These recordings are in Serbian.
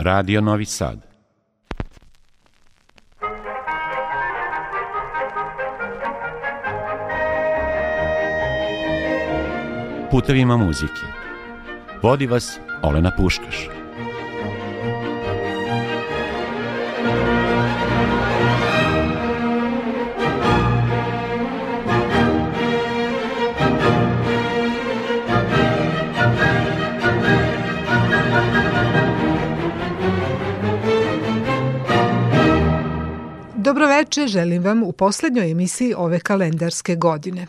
Radio Novi Sad. Putevima muzike. Vodi vas Olena Puškaš. Dobroveče, želim vam u poslednjoj emisiji ove kalendarske godine.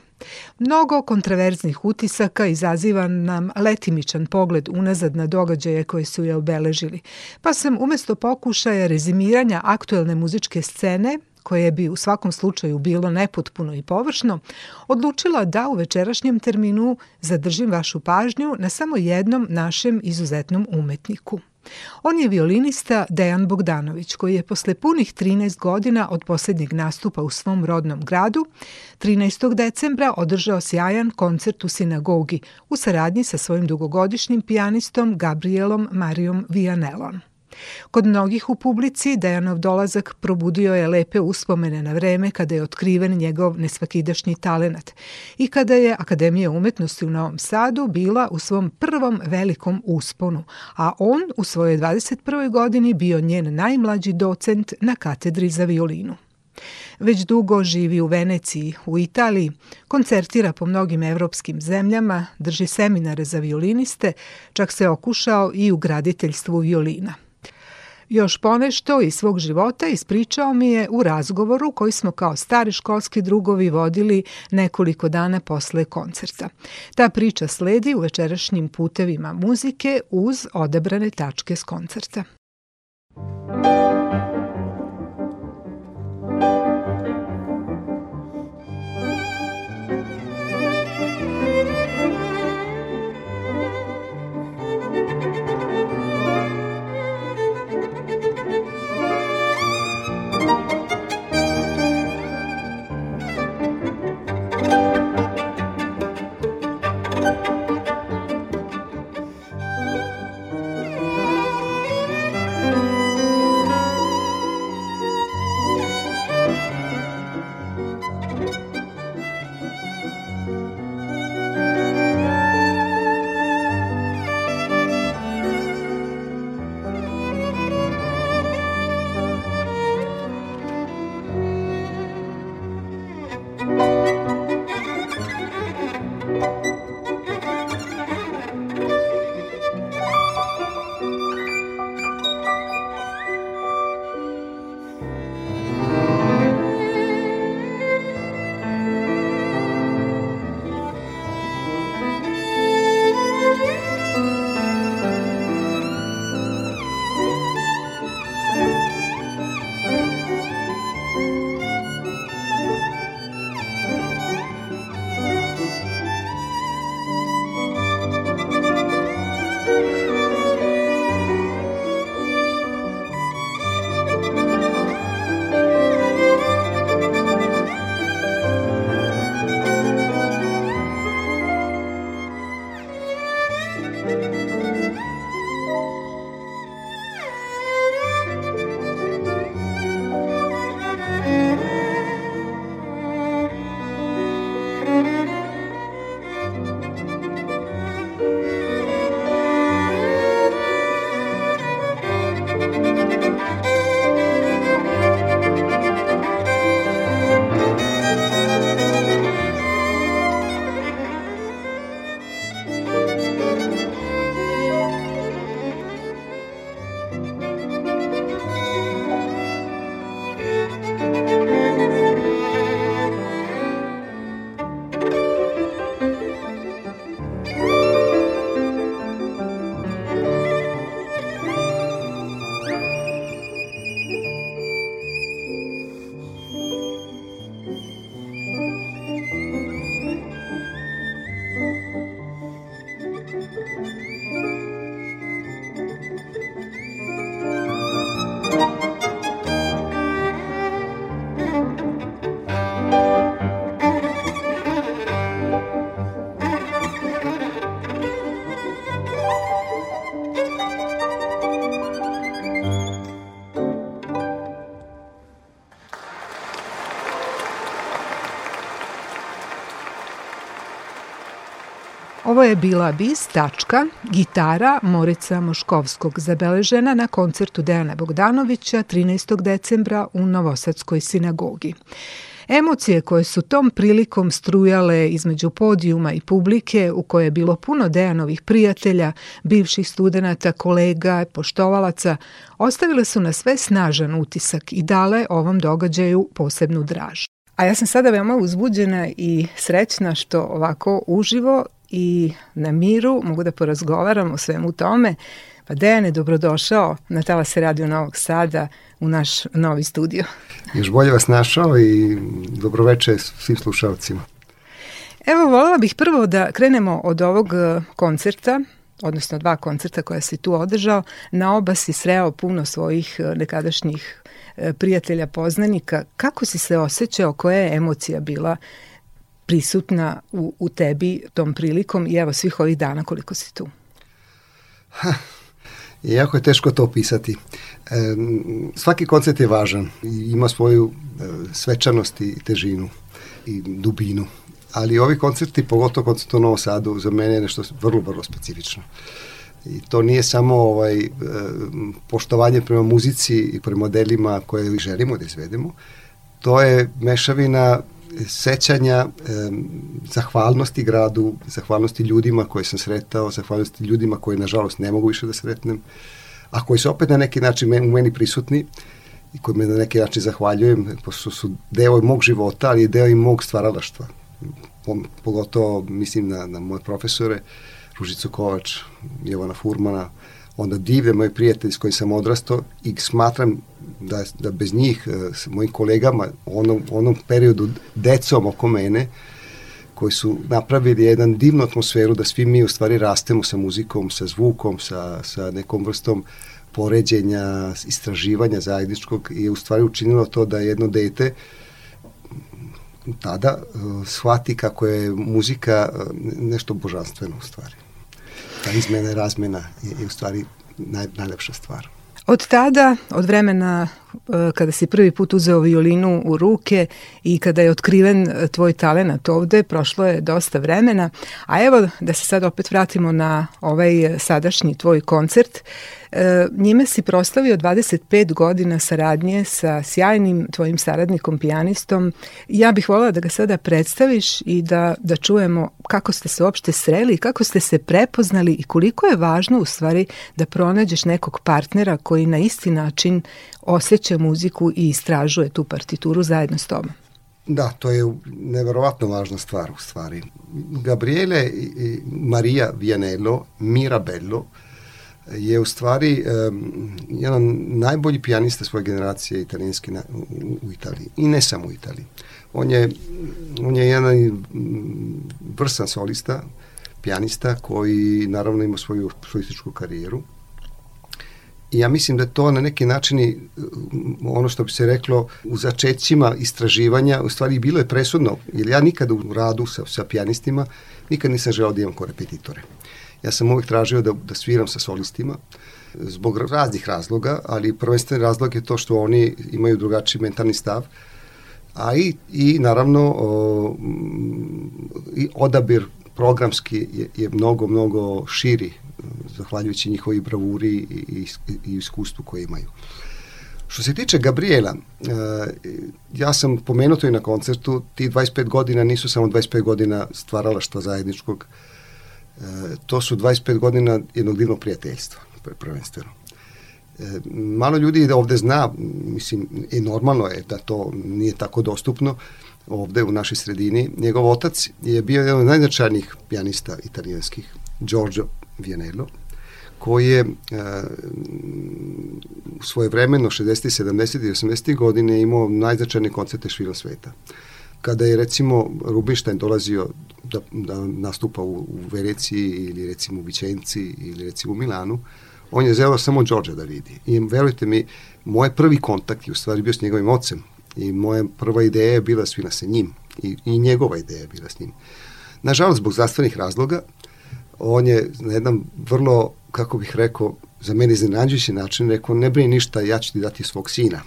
Mnogo kontraverznih utisaka izaziva nam letimičan pogled unazad na događaje koje su je obeležili, pa sam umesto pokušaja rezimiranja aktuelne muzičke scene koje bi u svakom slučaju bilo nepotpuno i površno, odlučila da u večerašnjem terminu zadržim vašu pažnju na samo jednom našem izuzetnom umetniku. On je violinista Dejan Bogdanović, koji je posle punih 13 godina od poslednjeg nastupa u svom rodnom gradu 13. decembra održao sjajan koncert u sinagogi u saradnji sa svojim dugogodišnjim pijanistom Gabrielom Marijom Vianelom. Kod mnogih u publici Dejanov dolazak probudio je lepe uspomene na vreme kada je otkriven njegov nesvakidašnji talenat i kada je Akademija umetnosti u Novom Sadu bila u svom prvom velikom usponu, a on u svojoj 21. godini bio njen najmlađi docent na katedri za violinu. Već dugo živi u Veneciji, u Italiji, koncertira po mnogim evropskim zemljama, drži seminare za violiniste, čak se okušao i u graditeljstvu violina – Još ponešto iz svog života ispričao mi je u razgovoru koji smo kao stari školski drugovi vodili nekoliko dana posle koncerta. Ta priča sledi u večerašnjim putevima muzike uz odebrane tačke s koncerta. Ovo je bila bis tačka, gitara Morica Moškovskog zabeležena na koncertu Dejana Bogdanovića 13. decembra u Novosadskoj sinagogi. Emocije koje su tom prilikom strujale između podijuma i publike u koje je bilo puno Dejanovih prijatelja, bivših studenta, kolega, poštovalaca, ostavile su na sve snažan utisak i dale ovom događaju posebnu draž. A ja sam sada veoma uzbuđena i srećna što ovako uživo i na miru mogu da porazgovaram o svemu tome. Pa Dejane, dobrodošao na Talase Radio Novog Sada u naš novi studio. Još bolje vas našao i dobroveče svim slušalcima. Evo, voljela bih prvo da krenemo od ovog e, koncerta, odnosno dva koncerta koja si tu održao. Na oba si sreo puno svojih e, nekadašnjih e, prijatelja, poznanika. Kako si se osjećao, koja je emocija bila prisutna u, u tebi tom prilikom i evo svih ovih dana koliko si tu? Ha, jako je teško to opisati. E, svaki koncert je važan i ima svoju e, svečanost i težinu i dubinu. Ali ovi koncerti, pogotovo koncert u Novom Sadu, za mene je nešto vrlo, vrlo specifično. I to nije samo ovaj, e, poštovanje prema muzici i prema modelima koje želimo da izvedemo. To je mešavina sećanja, e, zahvalnosti gradu, zahvalnosti ljudima koje sam sretao, zahvalnosti ljudima koje nažalost ne mogu više da sretnem, a koji su opet na neki način u meni prisutni i koji me na neki način zahvaljujem, pošto su deo mog života, ali je deo i mog stvaralaštva. Pogotovo mislim na, na moje profesore, Ružicu Kovač, Jovana Furmana, onda divne moje prijatelji s kojim sam odrastao i smatram da, da bez njih, e, s mojim kolegama, onom, onom periodu decom oko mene, koji su napravili jedan divnu atmosferu da svi mi u stvari rastemo sa muzikom, sa zvukom, sa, sa nekom vrstom poređenja, istraživanja zajedničkog i u stvari učinilo to da jedno dete tada uh, shvati kako je muzika uh, nešto božanstveno u stvari. Ta izmena i razmena je, je u stvari naj, najlepša stvar. Od tada, od vremena kada si prvi put uzeo violinu u ruke i kada je otkriven e, tvoj talenat ovde, prošlo je dosta vremena, a evo da se sad opet vratimo na ovaj sadašnji tvoj koncert, njime si proslavio 25 godina saradnje sa sjajnim tvojim saradnikom, pijanistom. Ja bih volila da ga sada predstaviš i da, da čujemo kako ste se uopšte sreli, kako ste se prepoznali i koliko je važno u stvari da pronađeš nekog partnera koji na isti način osjeća muziku i istražuje tu partituru zajedno s tobom. Da, to je neverovatno važna stvar u stvari. Gabriele Maria Vianello, Mirabello, je u stvari um, jedan najbolji pijanista svoje generacije italijanski na, u, u Italiji. I ne samo u Italiji. On je, on je jedan vrsan solista, pijanista koji naravno ima svoju solističku karijeru. I ja mislim da to na neki način ono što bi se reklo u začećima istraživanja u stvari bilo je presudno, jer ja nikada u radu sa, sa pijanistima nikad nisam želao da imam korepetitore. Ja sam uvek tražio da, da sviram sa solistima zbog raznih razloga, ali prvenstveni razlog je to što oni imaju drugačiji mentalni stav, a i, i naravno o, i odabir programski je, je mnogo, mnogo širi zahvaljujući njihovi bravuri i, i, i iskustvu koje imaju. Što se tiče Gabriela, e, ja sam pomenuo to i na koncertu, ti 25 godina nisu samo 25 godina stvarala što zajedničkog, to su 25 godina jednog divnog prijateljstva, prvenstveno. E, malo ljudi da ovde zna, mislim, i normalno je da to nije tako dostupno ovde u našoj sredini. Njegov otac je bio jedan od najznačajnijih pijanista italijanskih, Giorgio Vianello, koji je uh, u svoje vremeno 60. 70. i 80. godine imao najznačajnije koncerte švila sveta. Kada je recimo Rubinstein dolazio da, da nastupa u, u Veneciji ili recimo u Vicenci ili recimo u Milanu, on je zelo samo Đorđa da vidi. I verujte mi, moj prvi kontakt je u stvari bio s njegovim ocem i moja prva ideja je bila svina sa njim i, i njegova ideja je bila s njim. Nažalost, zbog zdravstvenih razloga, on je na jedan vrlo, kako bih rekao, za mene iznenađujući način rekao, ne brini ništa, ja ću ti dati svog sina.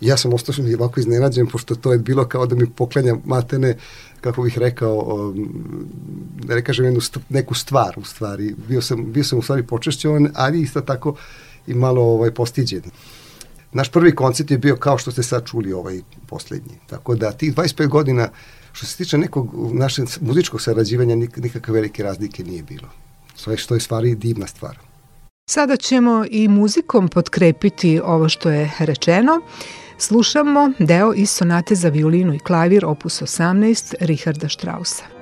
Ja sam ostao ovako iznenađen, pošto to je bilo kao da mi poklanja matene, kako bih rekao, da ne kažem jednu, neku stvar u stvari. Bio sam, bio sam u stvari počešćovan, ali isto tako i malo ovaj, postiđen. Naš prvi koncert je bio kao što ste sad čuli ovaj poslednji. Tako da tih 25 godina što se tiče nekog našeg muzičkog sarađivanja nikakve velike razlike nije bilo. Sve što je stvari divna stvar. Sada ćemo i muzikom potkrepiti ovo što je rečeno. Slušamo deo iz sonate za violinu i klavir opus 18 Richarda Strausa.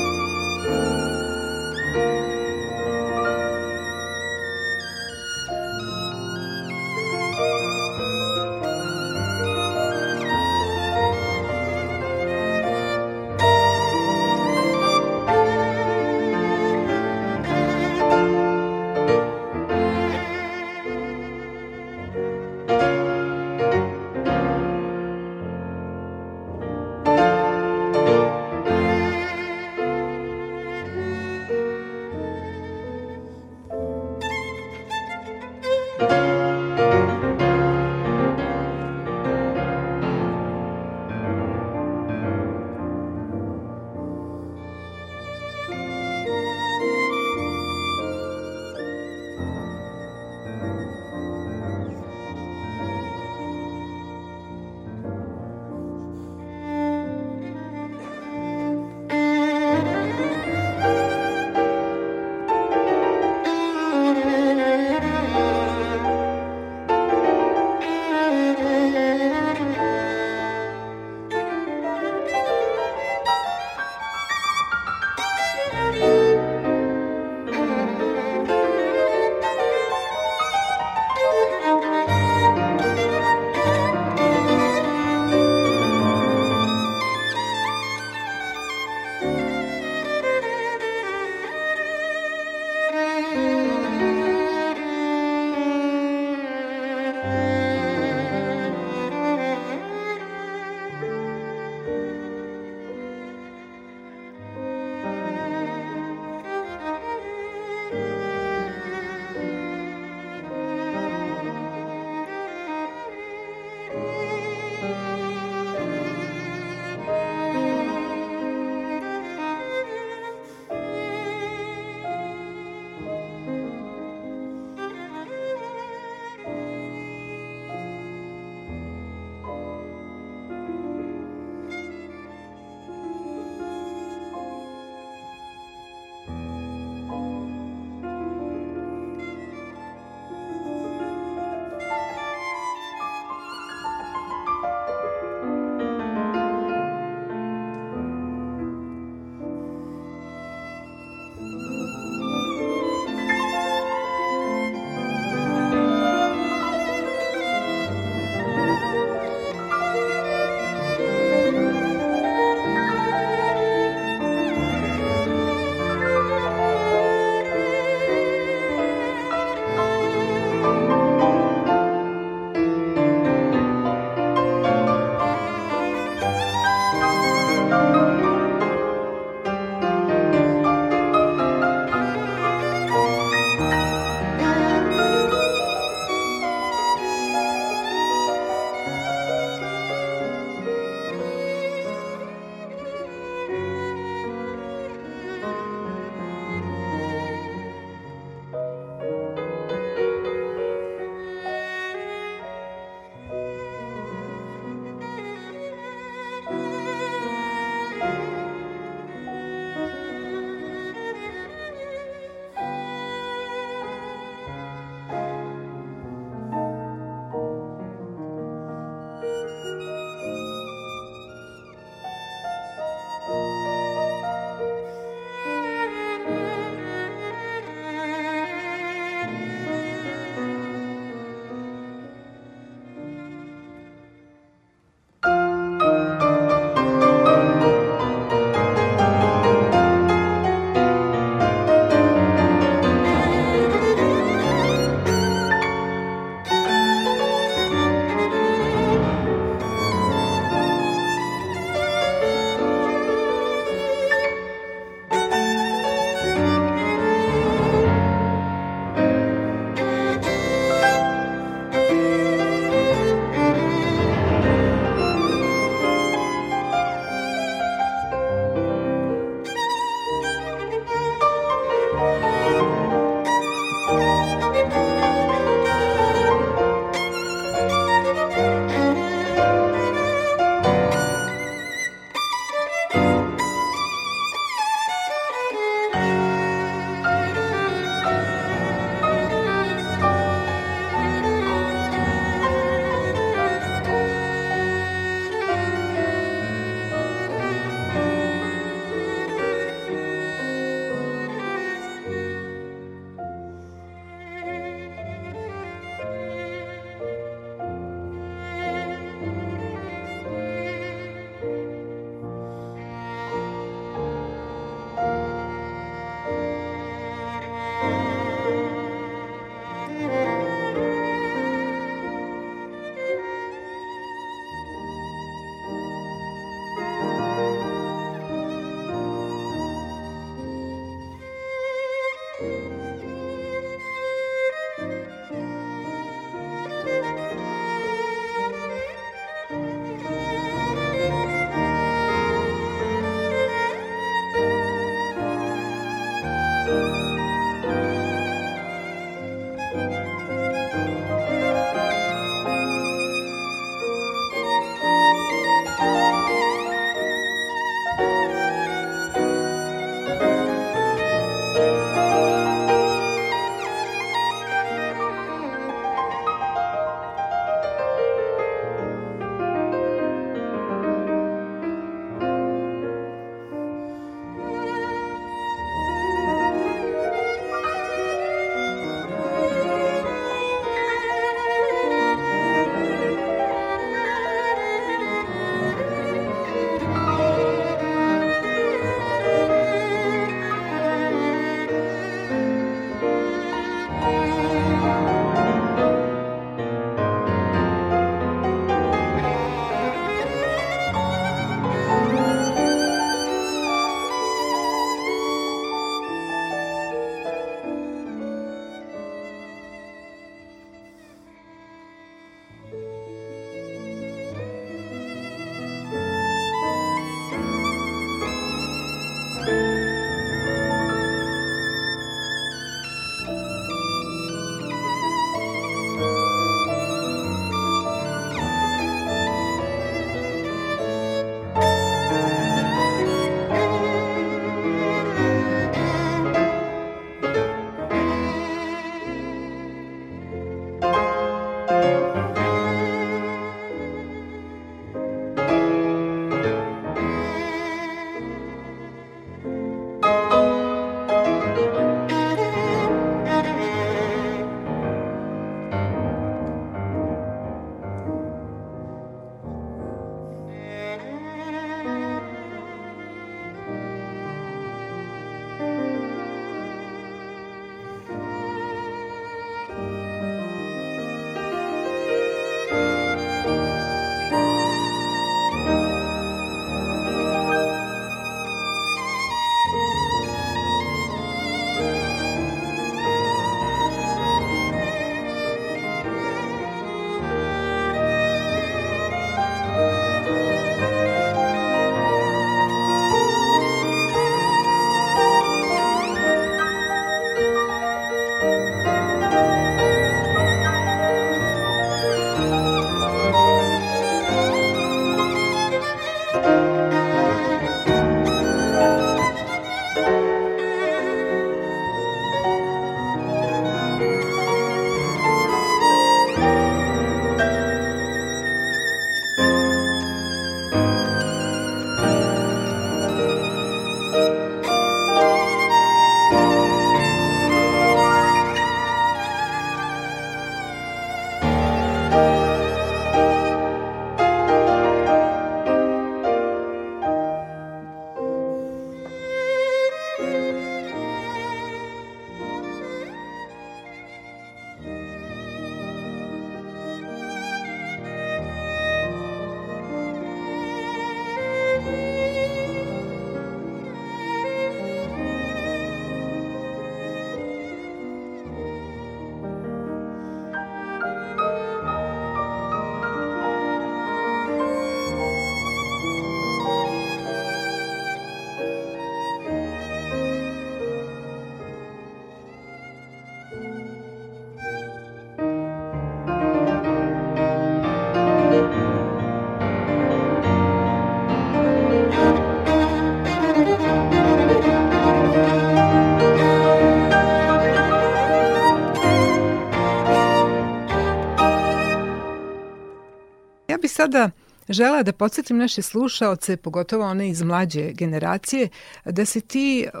Sada žela da podsjetim naše slušaoce, pogotovo one iz mlađe generacije, da si ti uh,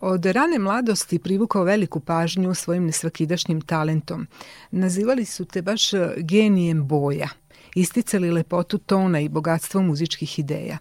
od rane mladosti privukao veliku pažnju svojim nesvakidašnjim talentom. Nazivali su te baš genijem boja isticali lepotu tona i bogatstvo muzičkih ideja.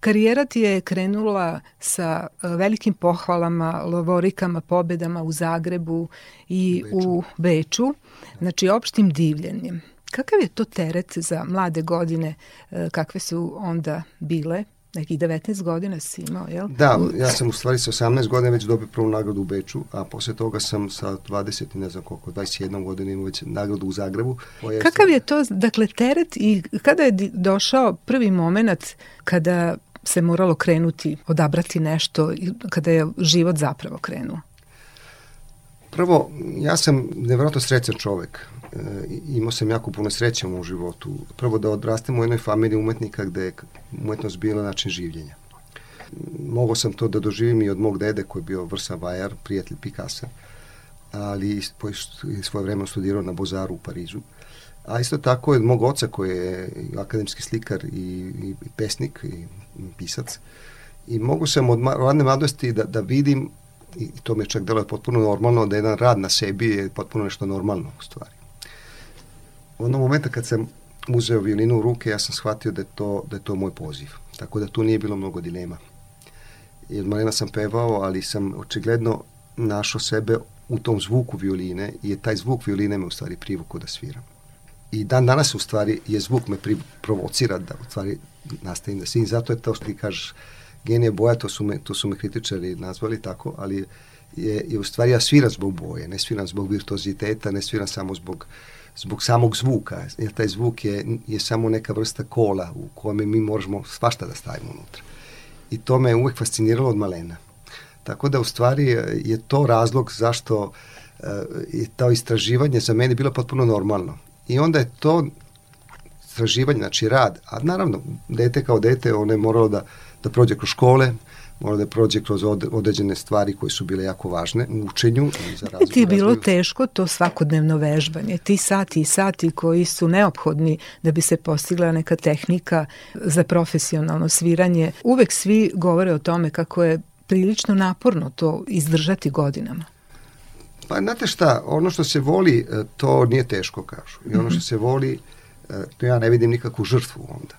Karijera ti je krenula sa e, velikim pohvalama, lovorikama, pobedama u Zagrebu i Beču. u Beču, znači opštim divljenjem. Kakav je to teret za mlade godine, e, kakve su onda bile? Nekih 19 godina si imao, jel? Da, ja sam u stvari sa 18 godina već dobio prvu nagradu u Beču, a posle toga sam sa 20 ne znam koliko, 21 godina imao već nagradu u Zagrebu. Kakav je to, dakle, teret i kada je došao prvi moment kada se moralo krenuti, odabrati nešto, kada je život zapravo krenuo? Prvo, ja sam nevjerojatno srećan čovek. Imao sam jako puno sreće u životu. Prvo da odrastem u jednoj familiji umetnika gde je umetnost bila način življenja. Mogao sam to da doživim i od mog dede koji je bio Vrsa Vajar, prijatelj Picasso, ali svoje vreme studirao na Bozaru u Parizu. A isto tako je od mog oca koji je akademski slikar i, i, i pesnik i pisac. I mogu sam od radne mladosti da, da vidim i to mi je čak deluje potpuno normalno, da jedan rad na sebi je potpuno nešto normalno u stvari. U onom momenta kad sam uzeo violinu u ruke, ja sam shvatio da je to, da je to moj poziv. Tako da tu nije bilo mnogo dilema. I od malena sam pevao, ali sam očigledno našao sebe u tom zvuku violine i je taj zvuk violine me u stvari privukao da sviram. I dan danas u stvari je zvuk me pri, provocira da u stvari nastavim da sviram. Zato je to što ti kažeš genije boja, to su me, to su me kritičari nazvali tako, ali je, je u stvari ja sviram zbog boje, ne sviram zbog virtuoziteta, ne sviram samo zbog zbog samog zvuka, jer taj zvuk je, je samo neka vrsta kola u kome mi možemo svašta da stavimo unutra. I to me uvek fasciniralo od malena. Tako da u stvari je to razlog zašto uh, je to istraživanje za mene bilo potpuno normalno. I onda je to istraživanje, znači rad, a naravno, dete kao dete, ono je moralo da, da prođe kroz škole, mora da prođe kroz određene stvari koje su bile jako važne u učenju. I za razvoj, ti je bilo razvoju. teško to svakodnevno vežbanje, ti sati i sati koji su neophodni da bi se postigla neka tehnika za profesionalno sviranje. Uvek svi govore o tome kako je prilično naporno to izdržati godinama. Pa znate šta, ono što se voli, e, to nije teško kažu. I ono što mhm. se voli, e, to ja ne vidim nikakvu žrtvu onda.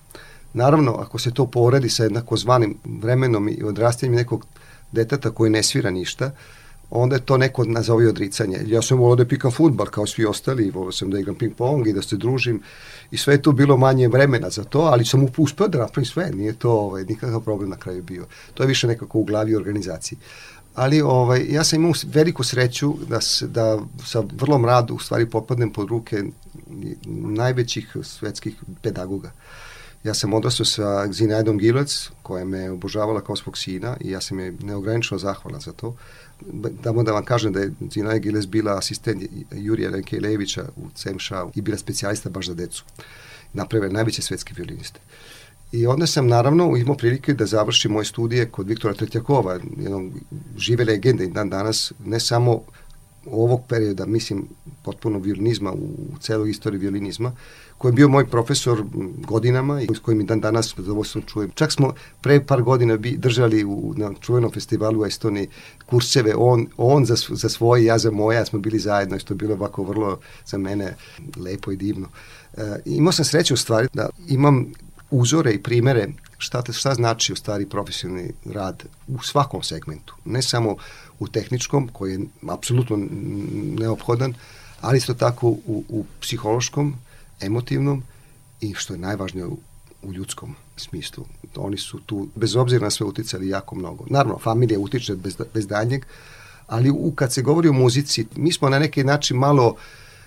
Naravno, ako se to poredi sa jednako zvanim vremenom i odrastanjem nekog deteta koji ne svira ništa, onda je to neko nazovi odricanje. Ja sam volao da pikam futbal kao svi ostali, volao sam da igram ping pong i da se družim i sve je tu bilo manje vremena za to, ali sam uspeo da napravim sve, nije to ovaj, nikakav problem na kraju bio. To je više nekako u glavi organizaciji. Ali ovaj, ja sam imao veliku sreću da, se, da sa vrlo mradu u stvari popadnem pod ruke najvećih svetskih pedagoga. Uh, Ja sam odrastao sa Zinajdom Gilec, koja me obožavala kao svog sina i ja sam je neograničeno zahvalan za to. Damo da vam kažem da je Zinajd Gilec bila asistent Jurija Lenkejlevića u CMŠA i bila specijalista baš za decu. Napravila najveće svetske violiniste. I onda sam naravno imao prilike da završim moje studije kod Viktora Tretjakova, jednog žive legende dan danas, ne samo ovog perioda, mislim, potpuno violinizma u celoj istoriji violinizma, koji je bio moj profesor godinama i s kojim i dan danas zadovoljstvom čujem. Čak smo pre par godina bi držali u, na čuvenom festivalu u Estoniji kurseve, on, on za, za svoje, ja za moje, smo bili zajedno, što je bilo ovako vrlo za mene lepo i divno. E, imao sam sreće u stvari da imam uzore i primere šta, šta znači u stvari profesionalni rad u svakom segmentu, ne samo u tehničkom, koji je apsolutno neophodan, ali isto tako u, u psihološkom, emotivnom i što je najvažnije u, ljudskom smislu. Oni su tu, bez obzira na sve, uticali jako mnogo. Naravno, familija utiče bez, bez danjeg, ali u, kad se govori o muzici, mi smo na neki način malo,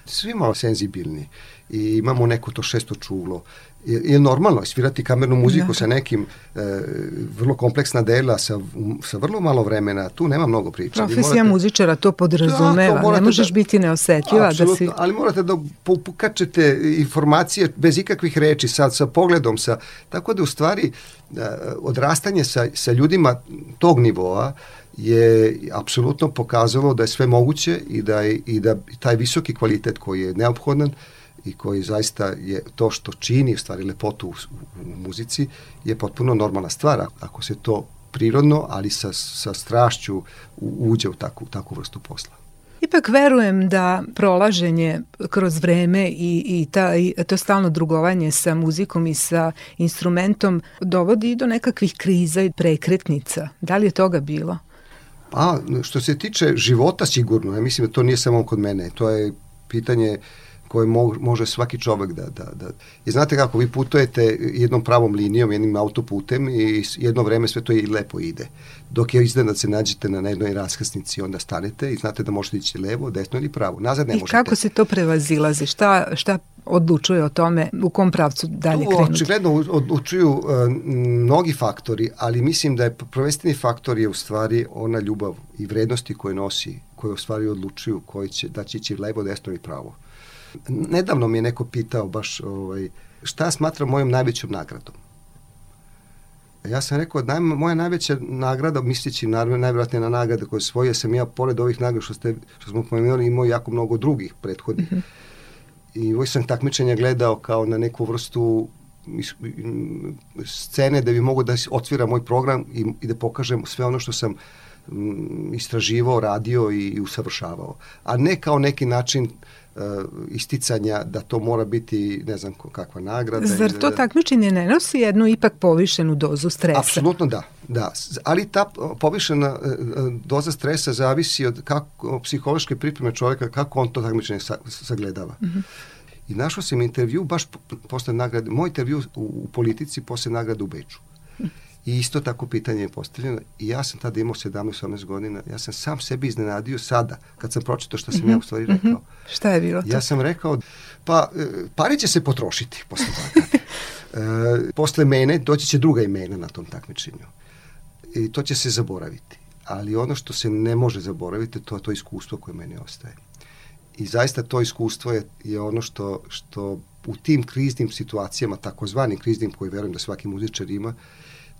svi malo senzibilni i imamo neko to šesto čulo je, normalno svirati kamernu muziku da. sa nekim e, vrlo kompleksna dela sa, sa vrlo malo vremena, tu nema mnogo priča. Profesija morate, muzičara to podrazumeva, da, to ne možeš da, biti neosetljiva. Da si... ali morate da pokačete informacije bez ikakvih reči, sa, sa pogledom, sa, tako da u stvari e, odrastanje sa, sa ljudima tog nivoa je apsolutno pokazalo da je sve moguće i da, je, i da taj visoki kvalitet koji je neophodan i koji zaista je to što čini u stvari lepotu u, u muzici je potpuno normalna stvar ako se to prirodno, ali sa, sa strašću uđe u takvu, takvu vrstu posla. Ipak verujem da prolaženje kroz vreme i, i, ta, i to stalno drugovanje sa muzikom i sa instrumentom dovodi do nekakvih kriza i prekretnica. Da li je toga bilo? Pa, što se tiče života sigurno, ja mislim da to nije samo kod mene, to je pitanje koje mo, može svaki čovek da, da, da... I znate kako, vi putujete jednom pravom linijom, jednim autoputem i jedno vreme sve to i lepo ide. Dok je iznenad se nađete na jednoj raskrsnici, onda stanete i znate da možete ići levo, desno ili pravo. Nazad ne I možete. I kako se to prevazilazi? Šta, šta odlučuje o tome u kom pravcu dalje tu, krenuti? Očigledno odlučuju uh, mnogi faktori, ali mislim da je prvenstveni faktor je u stvari ona ljubav i vrednosti koje nosi, koje u stvari odlučuju koji će, da će ići levo, desno i pravo. Nedavno mi je neko pitao baš ovaj, šta smatram mojom najvećom nagradom. Ja sam rekao, naj, moja najveća nagrada, misleći naravno najvjerojatnije na nagrade koje svoje sam ja, pored ovih nagrada što, ste, što smo pomenuli, imao jako mnogo drugih prethodnih. Mm -hmm. I ovoj sam takmičenja gledao kao na neku vrstu scene da bi mogo da otvira moj program i, i da pokažem sve ono što sam istraživao, radio i, i usavršavao. A ne kao neki način isticanja da to mora biti ne znam kakva nagrada. Zar to takmičenje ne nosi jednu ipak povišenu dozu stresa? Apsolutno da, da. Ali ta povišena uh, doza stresa zavisi od kako, psihološke pripreme čoveka, kako on to takmičenje sa, sagledava. Mm -hmm. I našao sam intervju baš posle nagrade, moj intervju u, u politici posle nagrade u Beču. I isto tako pitanje je postavljeno i ja sam tada imao 17-18 godina, ja sam sam sebi iznenadio sada, kad sam pročitao što sam mm -hmm. ja u stvari mhm. rekao. Mm -hmm. Šta je bilo to? Ja sam rekao, pa e, pari će se potrošiti posle toga. e, posle mene doći će druga imena na tom takmičenju. I to će se zaboraviti. Ali ono što se ne može zaboraviti, to je to iskustvo koje meni ostaje. I zaista to iskustvo je, je ono što, što u tim kriznim situacijama, takozvanim kriznim, koji verujem da svaki muzičar ima,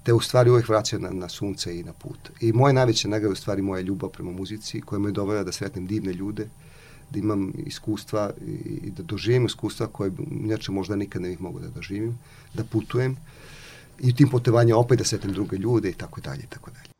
te u stvari uvek vraća na, na sunce i na put. I moje najveće nagrade u stvari moja ljubav prema muzici koja me dovela da sretnem divne ljude, da imam iskustva i da doživim iskustva koje inače možda nikad ne bih mogao da doživim, da putujem i tim putevanja opet da sretnem druge ljude i tako dalje i tako dalje.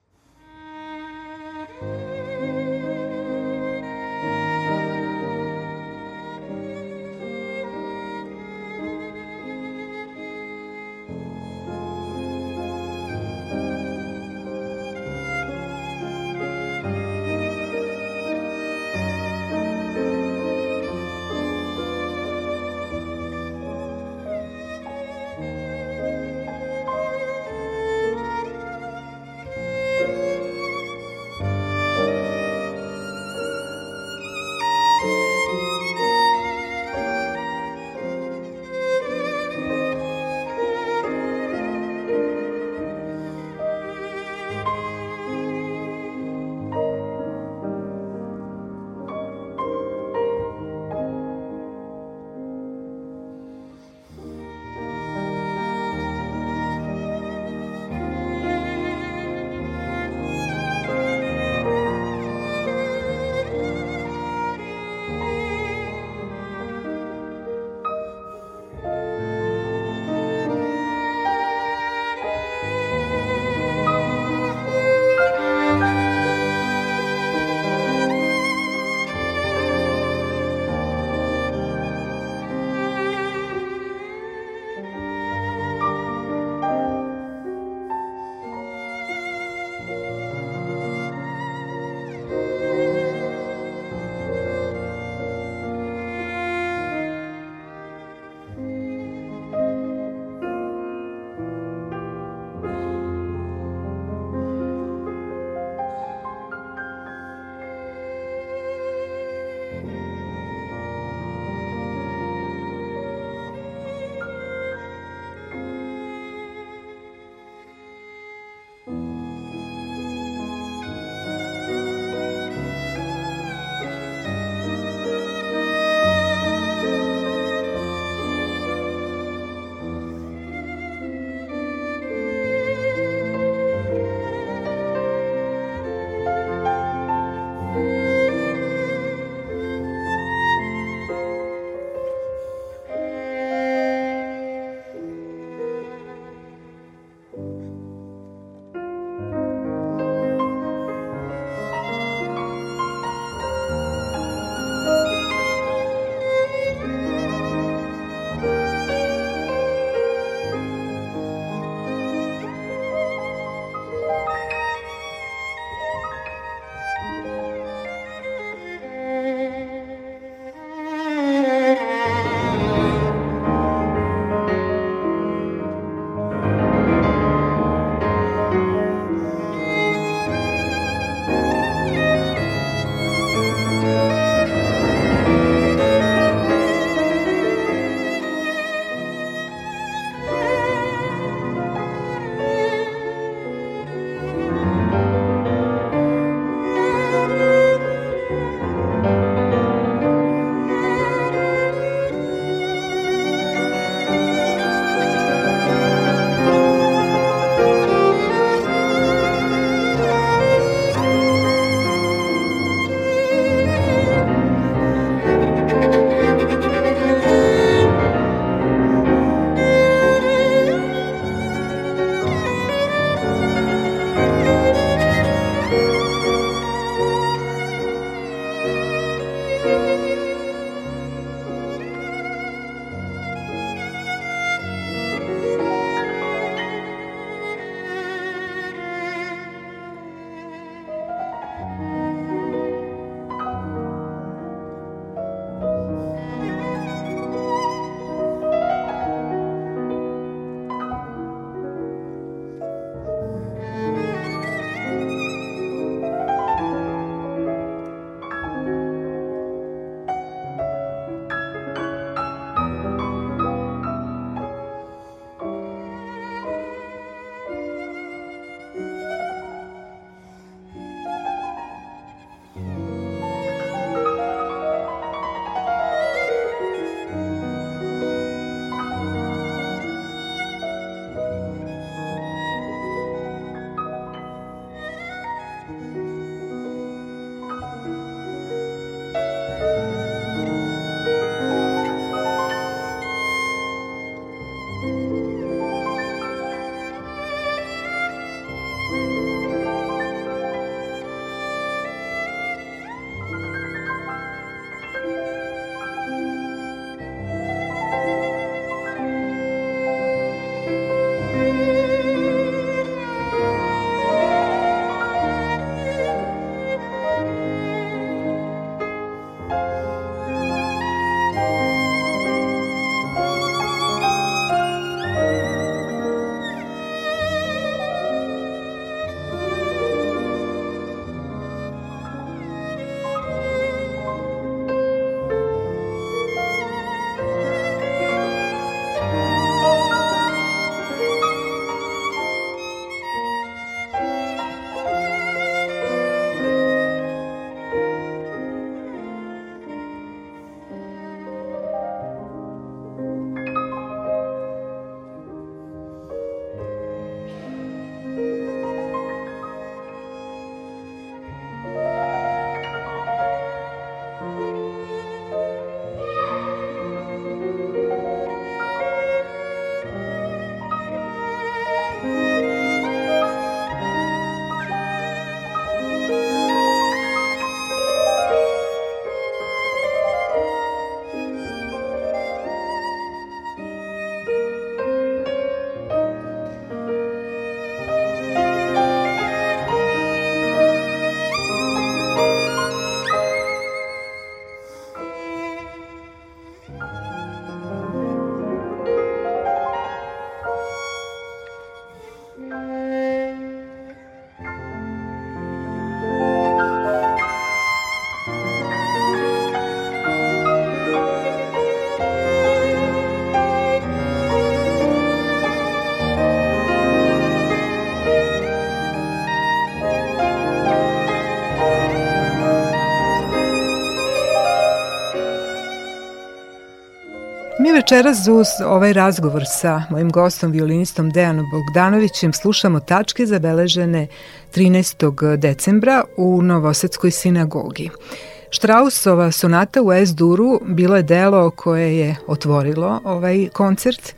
Večeras uz ovaj razgovor sa mojim gostom, violinistom Dejanom Bogdanovićem, slušamo tačke zabeležene 13. decembra u Novosadskoj sinagogi. Štrausova sonata u S-duru bilo je delo koje je otvorilo ovaj koncert,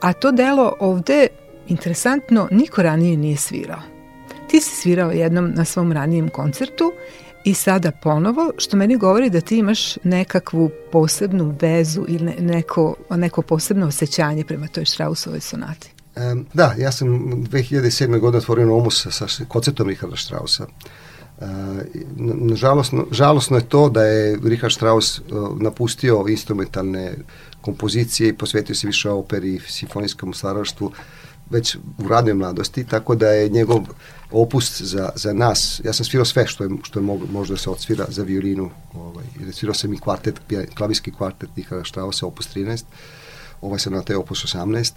a to delo ovde, interesantno, niko ranije nije svirao. Ti si svirao jednom na svom ranijem koncertu i sada ponovo, što meni govori da ti imaš nekakvu posebnu vezu ili neko, neko posebno osjećanje prema toj Strausovoj sonati. Um, da, ja sam 2007. godine otvorio Nomus sa, koncertom Richarda Strausa. Uh, žalosno, žalosno je to da je Richard Strauss uh, napustio instrumentalne kompozicije i posvetio se više operi i simfonijskom stvaralaštvu već u radnoj mladosti, tako da je njegov opust za, za nas, ja sam svirao sve što je, što je mog, možda da se odsvira za violinu, ovaj, svirao sam i kvartet, klavijski kvartet Nikada Štrausa, opus 13, ovaj sam na te opus 18,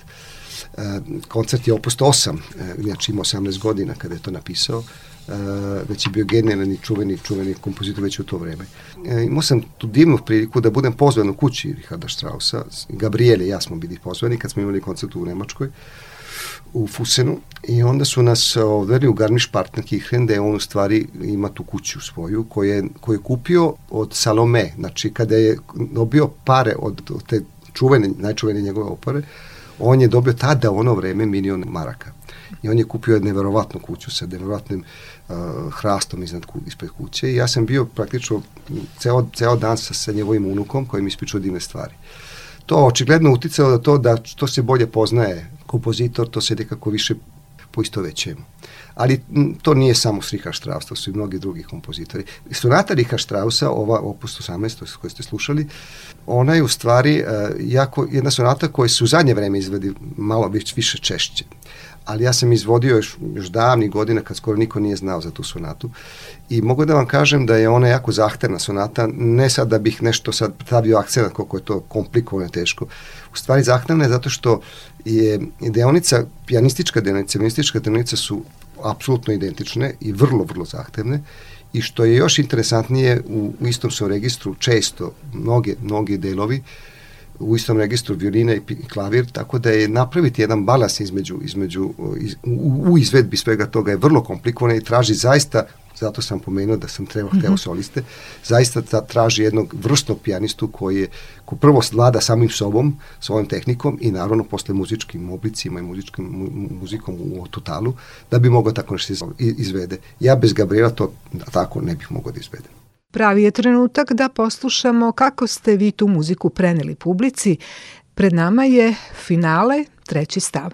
e, koncert je opus 8, e, znači ima 18 godina kada je to napisao, e, već je bio genijalan i čuveni, čuveni kompozitor već u to vreme. E, imao sam tu divnu priliku da budem pozvan u kući Richarda Strausa, Gabriele i ja smo bili pozvani kad smo imali koncert u Nemačkoj, u Fusenu i onda su nas odveli u Garmisch Partner Kichen da je on u stvari ima tu kuću svoju koju je, koju je kupio od Salome, znači kada je dobio pare od, od te čuvene, najčuvene njegove opere, on je dobio tada ono vreme milion maraka. I on je kupio jednu neverovatnu kuću sa neverovatnim uh, hrastom iznad, ispred kuće i ja sam bio praktično ceo, ceo dan sa, sa njegovim unukom koji mi ispričao divne stvari. To očigledno uticalo da to da što se bolje poznaje kompozitor, to se nekako više poistovećujemo. Ali to nije samo Richard Strauss, su i mnogi drugi kompozitori. Sonata Richard Straussa, ova opus 18, koju ste slušali, ona je u stvari uh, jako, jedna sonata koja se u zadnje vreme izvedi malo već više češće ali ja sam izvodio još, još davnih godina kad skoro niko nije znao za tu sonatu i mogu da vam kažem da je ona jako zahtevna sonata, ne sad da bih nešto sad stavio akcent koliko je to komplikovano teško. U stvari zahtevna je zato što je deonica, pijanistička deonica, pianistička deonica su apsolutno identične i vrlo, vrlo zahtevne i što je još interesantnije u, u istom su registru često mnoge, mnogi delovi uh, u istom registru violine i klavir, tako da je napraviti jedan balans između, između iz, u, u izvedbi svega toga je vrlo komplikovano i traži zaista zato sam pomenuo da sam trebao hteo -hmm. soliste, zaista ta, traži jednog vrstnog pijanistu koji je ko prvo vlada samim sobom, svojom tehnikom i naravno posle muzičkim oblicima i muzičkim mu, muzikom u totalu, da bi mogao tako nešto izvede. Ja bez Gabriela to tako ne bih mogao da izvedem. Pravi je trenutak da poslušamo kako ste vi tu muziku preneli publici. Pred nama je finale, treći stav.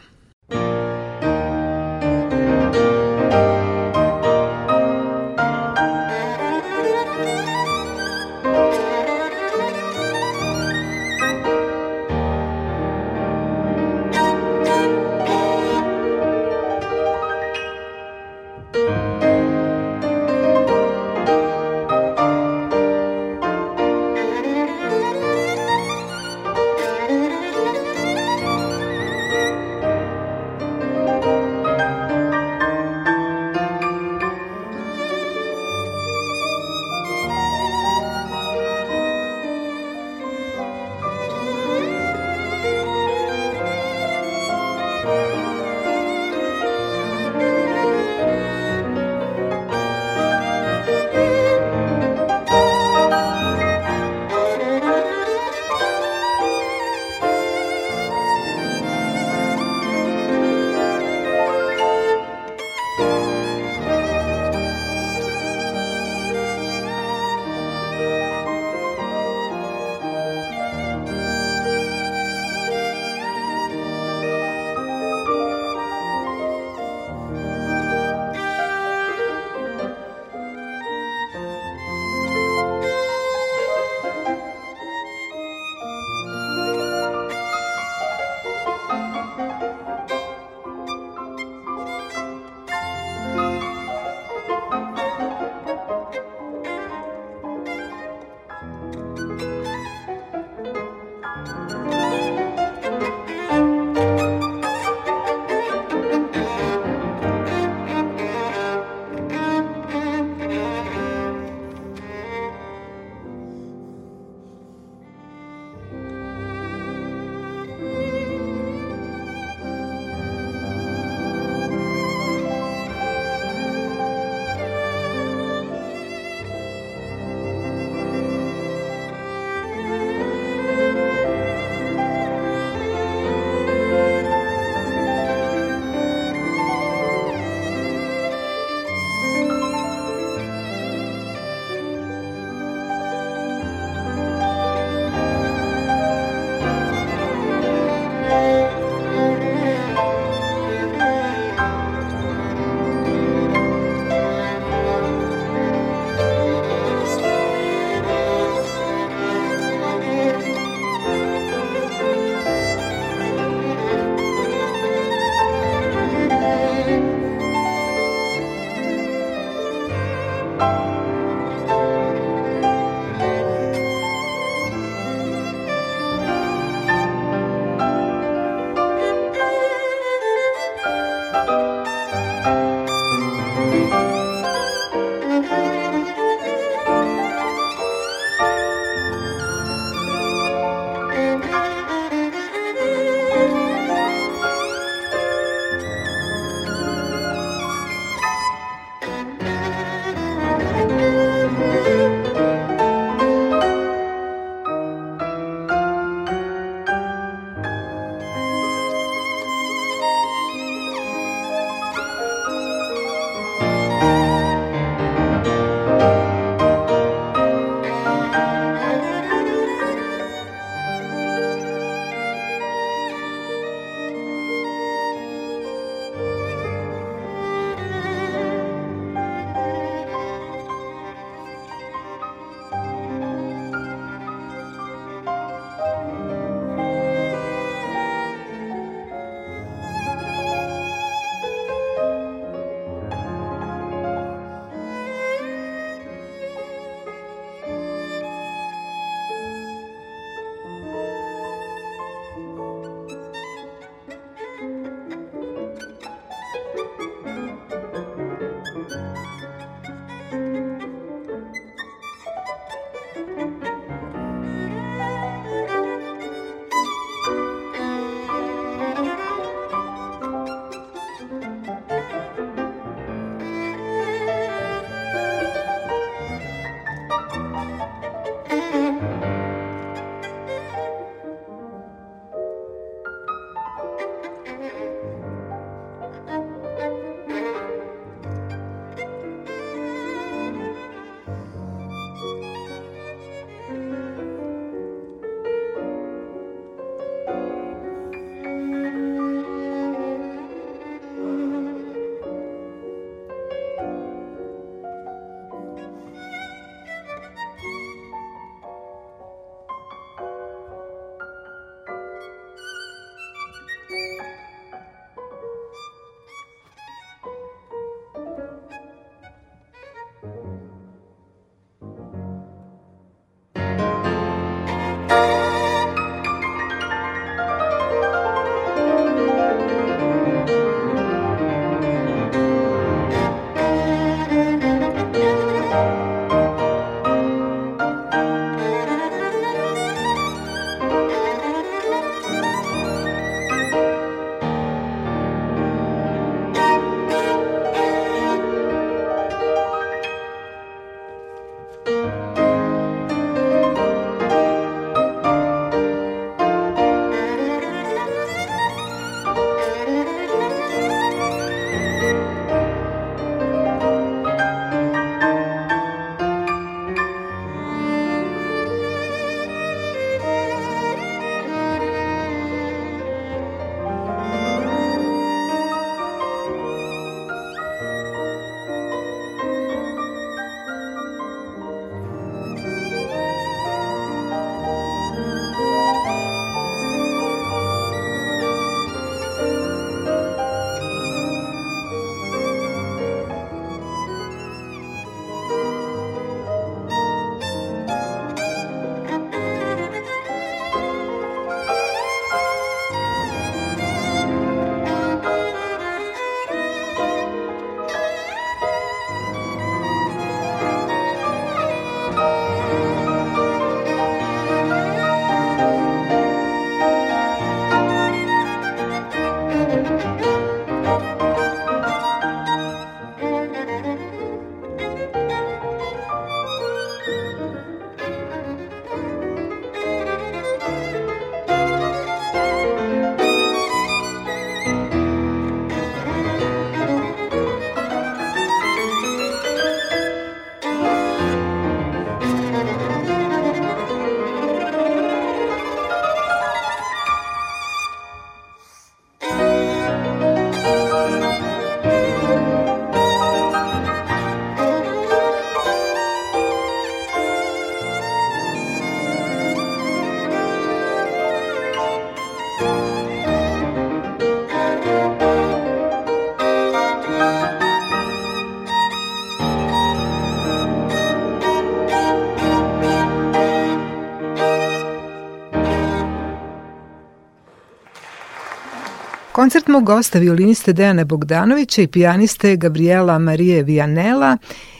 Koncert mog gosta violiniste Dejana Bogdanovića i pijaniste Gabriela Marije Vianela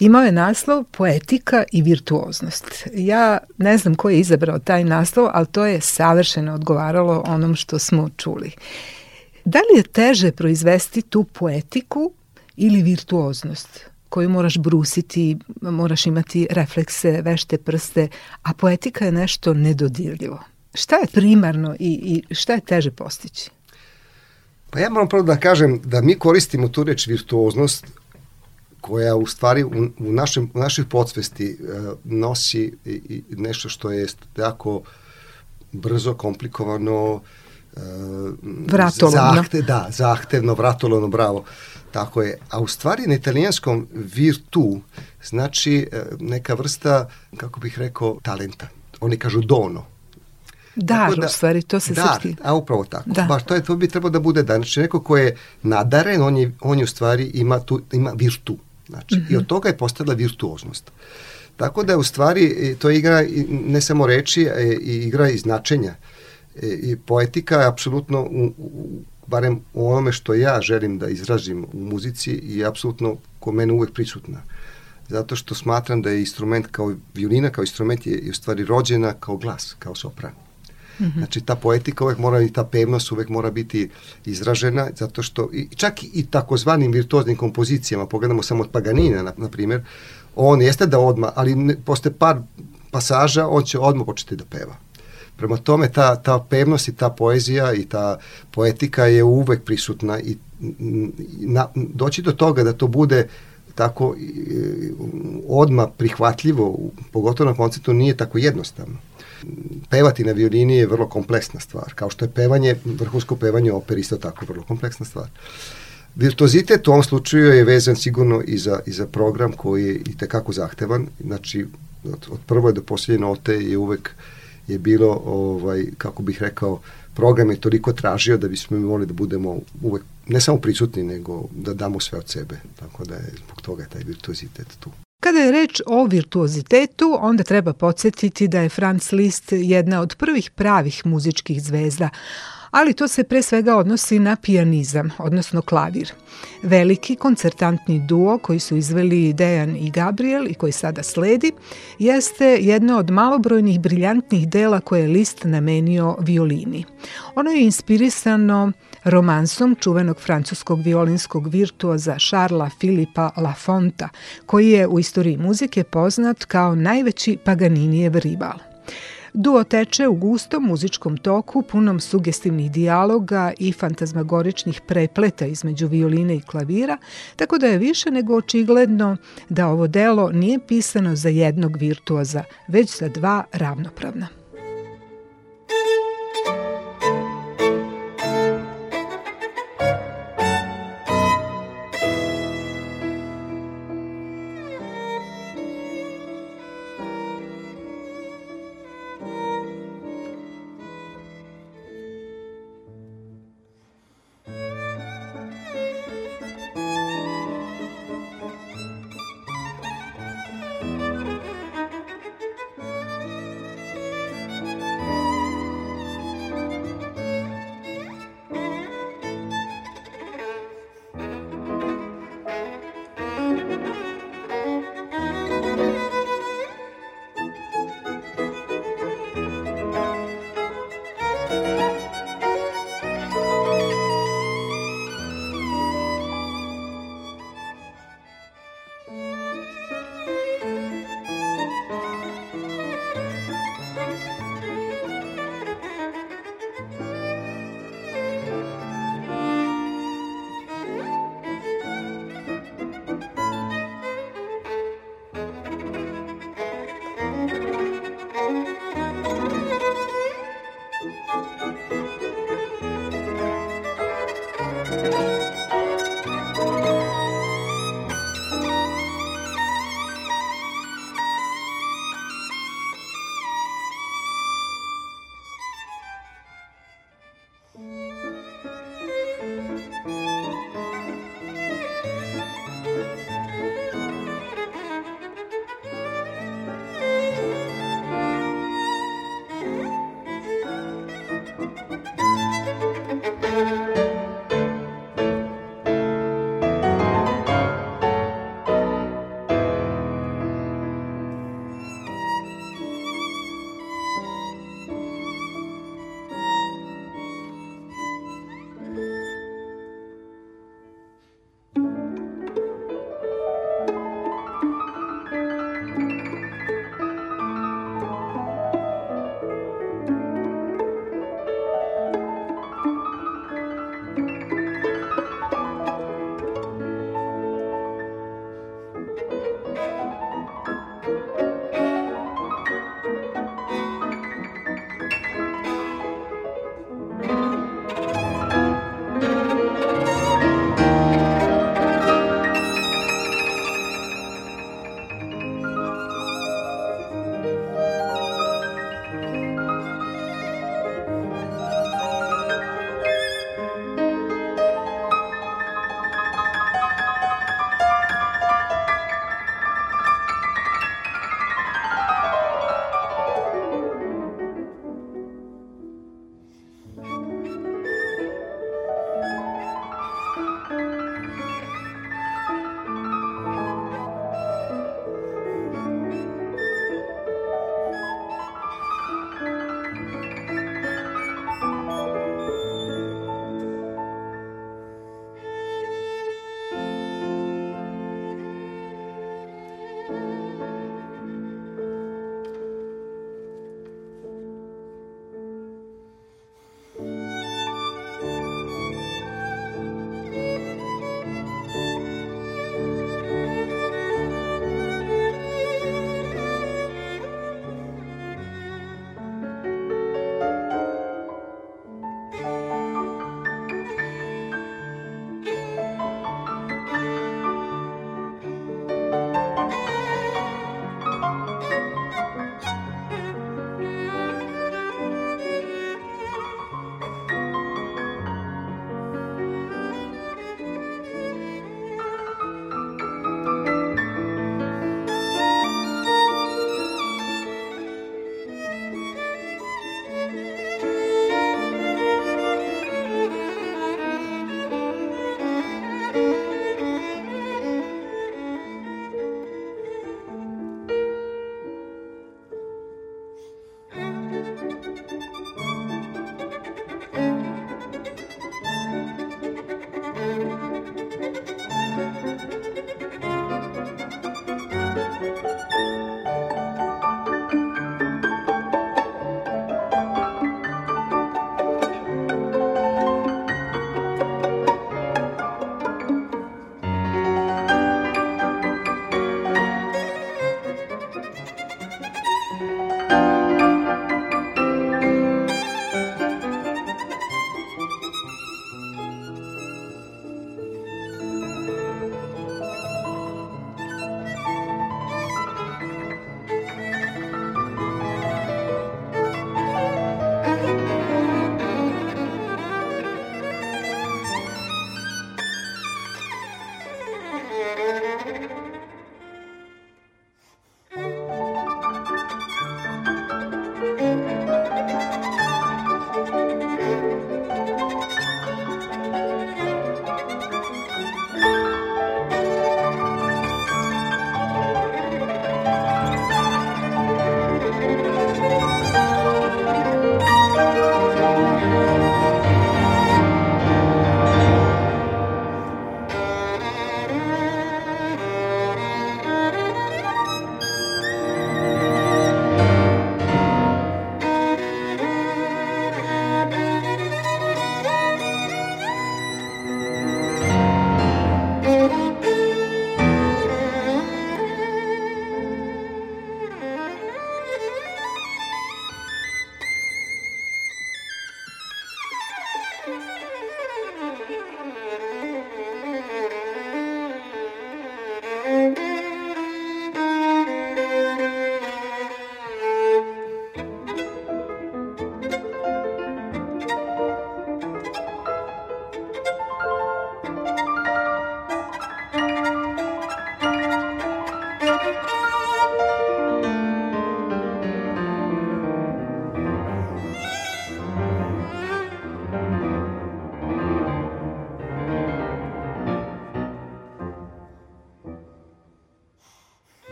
imao je naslov Poetika i virtuoznost. Ja ne znam ko je izabrao taj naslov, ali to je savršeno odgovaralo onom što smo čuli. Da li je teže proizvesti tu poetiku ili virtuoznost koju moraš brusiti, moraš imati reflekse, vešte prste, a poetika je nešto nedodirljivo. Šta je primarno i, i šta je teže postići? Pa ja moram prvo da kažem da mi koristimo tu reč virtuoznost koja u stvari u, u, našem, u našoj podsvesti uh, nosi i, i nešto što je jako brzo, komplikovano, uh, vratolovno. Zahte, da, zahtevno, vratolovno, bravo. Tako je. A u stvari na italijanskom virtu znači uh, neka vrsta, kako bih rekao, talenta. Oni kažu dono Dar, da, u stvari, to se dar, srpski. a upravo tako. Da. Baš to, je, to bi trebalo da bude dar. Znači, neko ko je nadaren, on je, on je u stvari ima, tu, ima virtu. Znači, mm -hmm. I od mhm. toga je postala virtuoznost. Tako da je u stvari, to je igra ne samo reči, e, i igra i značenja. E, I poetika je apsolutno, u, u, barem u onome što ja želim da izražim u muzici, je apsolutno ko mene uvek prisutna zato što smatram da je instrument kao violina, kao instrument je, je u stvari rođena kao glas, kao sopran. -hmm. Znači ta poetika uvek mora i ta pevnost uvek mora biti izražena zato što i, čak i takozvanim virtuoznim kompozicijama, pogledamo samo od Paganina na, na primjer, on jeste da odma, ali ne, posle par pasaža on će odmah početi da peva. Prema tome ta, ta pevnost i ta poezija i ta poetika je uvek prisutna i na, doći do toga da to bude tako odma prihvatljivo, pogotovo na koncertu, nije tako jednostavno pevati na violini je vrlo kompleksna stvar, kao što je pevanje, vrhunsko pevanje opere isto tako vrlo kompleksna stvar. Virtuozitet u ovom slučaju je vezan sigurno i za, i za program koji je i tekako zahtevan, znači od, od prve do posljednje note je uvek je bilo, ovaj, kako bih rekao, program je toliko tražio da bismo mogli da budemo uvek ne samo prisutni, nego da damo sve od sebe. Tako da je zbog toga taj virtuozitet tu. Kada je reč o virtuozitetu, onda treba podsjetiti da je Franz Liszt jedna od prvih pravih muzičkih zvezda, ali to se pre svega odnosi na pijanizam, odnosno klavir. Veliki koncertantni duo koji su izveli Dejan i Gabriel i koji sada sledi, jeste jedno od malobrojnih briljantnih dela koje je Liszt namenio violini. Ono je inspirisano romansom čuvenog francuskog violinskog virtuoza Šarla Filipa Lafonta, koji je u istoriji muzike poznat kao najveći Paganinijev rival. Duo teče u gustom muzičkom toku, punom sugestivnih dijaloga i fantazmagoričnih prepleta između violine i klavira, tako da je više nego očigledno da ovo delo nije pisano za jednog virtuoza, već za dva ravnopravna.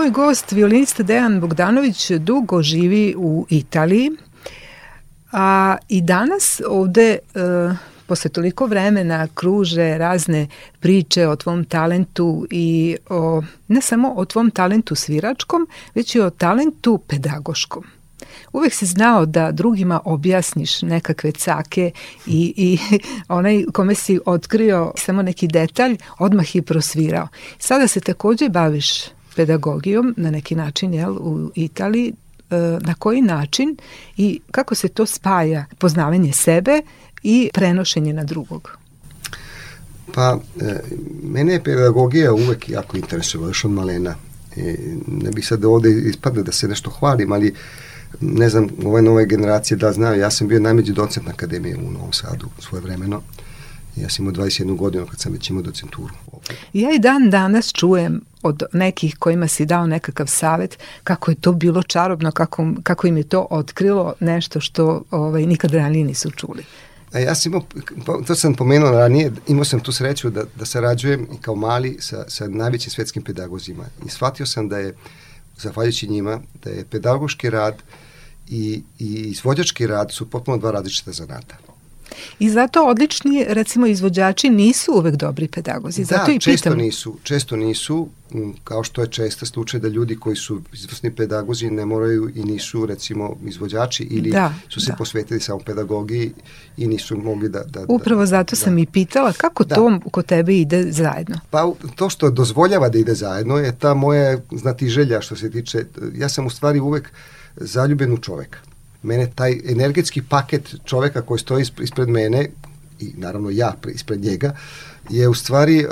Moj gost, violinista Dejan Bogdanović, dugo živi u Italiji, a i danas ovde uh, posle toliko vremena kruže razne priče o tvom talentu i o, ne samo o tvom talentu sviračkom, već i o talentu pedagoškom. Uvek si znao da drugima objasniš nekakve cake i, i onaj kome si otkrio samo neki detalj, odmah je prosvirao. Sada se takođe baviš pedagogijom na neki način jel, u Italiji, e, na koji način i kako se to spaja poznavanje sebe i prenošenje na drugog? Pa, e, mene je pedagogija uvek jako interesovala, još od malena. E, ne bih sad ovde ispada da se nešto hvalim, ali ne znam, ove nove generacije da znaju, ja sam bio najmeđi docent na akademiji u Novom Sadu svoje vremeno. Ja sam imao 21 godinu kad sam već imao docenturu. Ja i dan danas čujem od nekih kojima si dao nekakav savet kako je to bilo čarobno, kako, kako im je to otkrilo nešto što ovaj, nikad ranije nisu čuli. A ja sam imao, to sam pomenuo ranije, imao sam tu sreću da, da sarađujem kao mali sa, sa najvećim svetskim pedagozima i shvatio sam da je, zahvaljujući njima, da je pedagoški rad i, i izvođački rad su potpuno dva različita zanata. I zato odlični, recimo, izvođači nisu uvek dobri pedagozi. Zato da, i često pitam. nisu, često nisu, kao što je često slučaj da ljudi koji su izvrsni pedagozi ne moraju i nisu, recimo, izvođači ili da, su se da. posvetili samo pedagogiji i nisu mogli da... da Upravo da, zato da, sam i pitala kako da. to kod tebe ide zajedno. Pa to što dozvoljava da ide zajedno je ta moja znati želja što se tiče, ja sam u stvari uvek zaljubljen u čoveka mene taj energetski paket čoveka koji stoji ispred mene i naravno ja ispred njega je u stvari uh,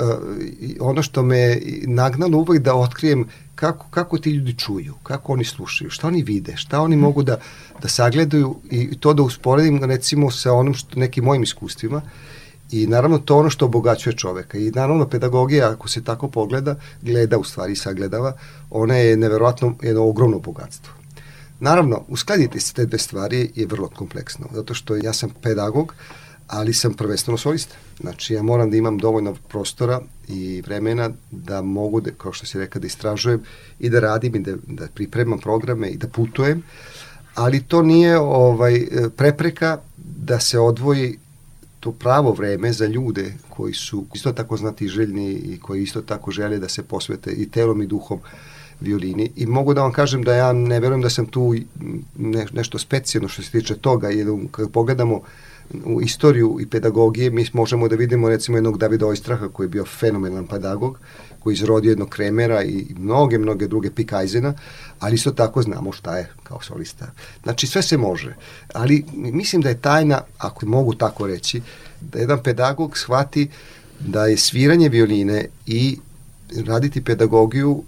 ono što me nagnalo uvek da otkrijem kako, kako ti ljudi čuju, kako oni slušaju, šta oni vide, šta oni mogu da, da sagledaju i to da usporedim recimo sa onom što nekim mojim iskustvima. I naravno to ono što obogaćuje čoveka. I naravno pedagogija ako se tako pogleda, gleda u stvari sagledava, ona je neverovatno jedno ogromno bogatstvo. Naravno, uskladiti se te dve stvari je vrlo kompleksno, zato što ja sam pedagog, ali sam prvenstveno solista. Znači, ja moram da imam dovoljno prostora i vremena da mogu, da, kao što si rekao, da istražujem i da radim i da, da pripremam programe i da putujem, ali to nije ovaj prepreka da se odvoji to pravo vreme za ljude koji su isto tako znati željni i koji isto tako žele da se posvete i telom i duhom violini i mogu da vam kažem da ja ne verujem da sam tu ne, nešto specijalno što se tiče toga, jer kad pogledamo u istoriju i pedagogije, mi možemo da vidimo recimo jednog Davida Ojstraha koji je bio fenomenalan pedagog, koji izrodio jednog Kremera i mnoge, mnoge druge Pikajzena, ali isto tako znamo šta je kao solista. Znači sve se može, ali mislim da je tajna, ako mogu tako reći, da jedan pedagog shvati da je sviranje violine i raditi pedagogiju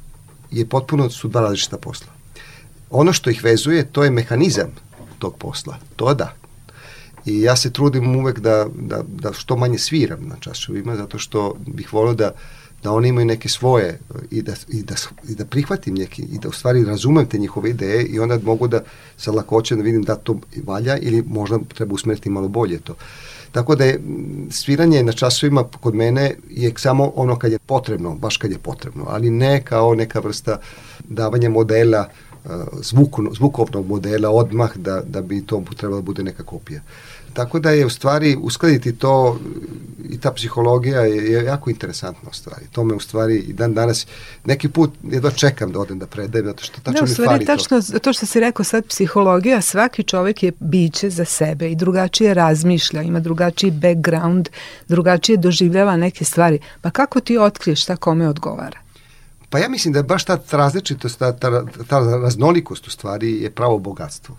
je potpuno su dva različita posla. Ono što ih vezuje, to je mehanizam tog posla. To da. I ja se trudim uvek da, da, da što manje sviram na časovima, zato što bih volio da, da oni imaju neke svoje i da, i da, i da prihvatim neki, i da u stvari razumem te njihove ideje i onda mogu da sa lakoćem da vidim da to valja ili možda treba usmeriti malo bolje to. Tako da je sviranje na časovima kod mene je samo ono kad je potrebno, baš kad je potrebno, ali ne kao neka vrsta davanja modela zvukno, zvukovnog modela odmah da, da bi to trebalo da bude neka kopija. Tako da je u stvari uskladiti to i ta psihologija je, je jako interesantna u stvari. To me u stvari i dan danas neki put jedva čekam da odem da predajem zato što tačno da, mi fali tačno, to. to što si rekao sad psihologija, svaki čovek je biće za sebe i drugačije razmišlja, ima drugačiji background, drugačije doživljava neke stvari. Pa kako ti otkriješ šta kome odgovara? Pa ja mislim da je baš ta različitost, ta, ta, ta raznolikost u stvari je pravo bogatstvo.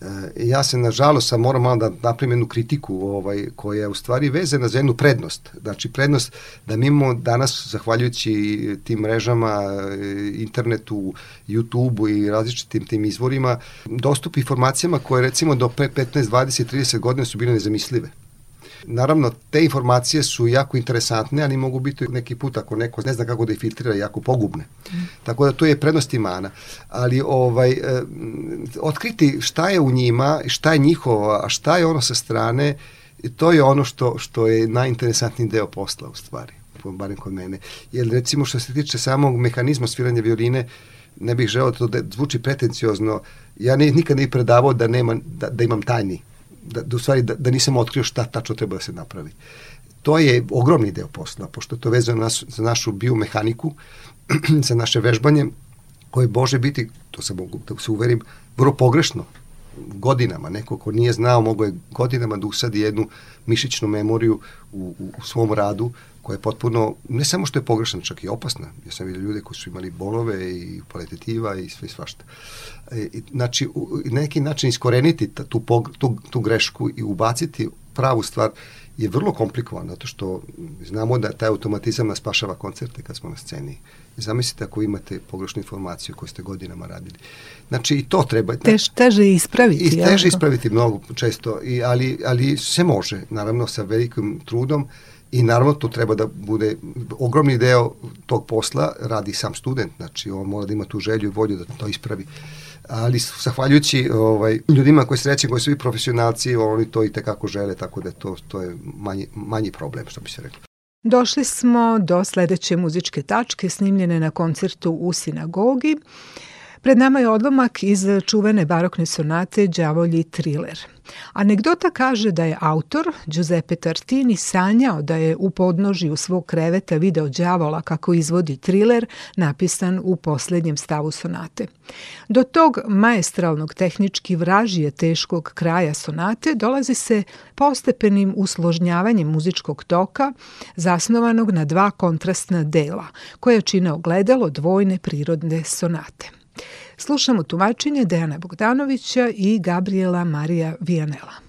E, ja se nažalost sam moram malo da napravim jednu kritiku ovaj, koja je u stvari vezana za jednu prednost. Znači prednost da mi imamo danas, zahvaljujući tim mrežama, e, internetu, YouTube-u i različitim tim izvorima, dostup informacijama koje recimo do 15, 20, 30 godina su bile nezamislive. Naravno, te informacije su jako interesantne, ali mogu biti neki put ako neko ne zna kako da ih filtrira, jako pogubne. Mm. Tako da to je prednost i mana. Ali ovaj, eh, otkriti šta je u njima, šta je njihovo, a šta je ono sa strane, to je ono što, što je najinteresantniji deo posla u stvari, barem kod mene. Jer recimo što se tiče samog mehanizma sviranja violine, ne bih želeo da to da zvuči pretenciozno, ja ne, nikad ne predavao da, nema, da, da imam tajni da, da u stvari da, da nisam otkrio šta tačno treba da se napravi. To je ogromni deo posla, pošto to vezano nas, za našu biomehaniku, za naše vežbanje, koje može biti, to se mogu da se uverim, vrlo pogrešno godinama. Neko ko nije znao mogo je godinama da usadi jednu mišićnu memoriju u, u, u svom radu koja je potpuno, ne samo što je pogrešna, čak i opasna. Ja sam vidio ljude koji su imali bolove i palitetiva i sve svašta. E, znači, u, na neki način iskoreniti tu, tu, tu grešku i ubaciti pravu stvar je vrlo komplikovan, zato što znamo da taj automatizam nas spašava koncerte kad smo na sceni. Zamislite ako imate pogrešnu informaciju koju ste godinama radili. Znači i to treba... Tež, teže ispraviti. I teže ispraviti mnogo često, i, ali, ali se može, naravno sa velikim trudom i naravno to treba da bude ogromni deo tog posla radi sam student, znači on mora da ima tu želju i volju da to ispravi ali zahvaljujući ovaj, ljudima koji sreće, koji su i profesionalci, oni to i tekako žele, tako da to, to je manji, manji problem, što bi se reklo. Došli smo do sledeće muzičke tačke snimljene na koncertu u sinagogi. Pred nama je odlomak iz čuvene barokne sonate Đavolji triler. Anegdota kaže da je autor, Giuseppe Tartini, sanjao da je u podnožiju svog kreveta video đavola kako izvodi triler napisan u poslednjem stavu sonate. Do tog maestralnog tehnički vražije teškog kraja sonate dolazi se postepenim usložnjavanjem muzičkog toka zasnovanog na dva kontrastna dela, koje čine ogledalo dvojne prirodne sonate. Slušamo tumačenje Dejana Bogdanovića i Gabriela Marija Vijanela.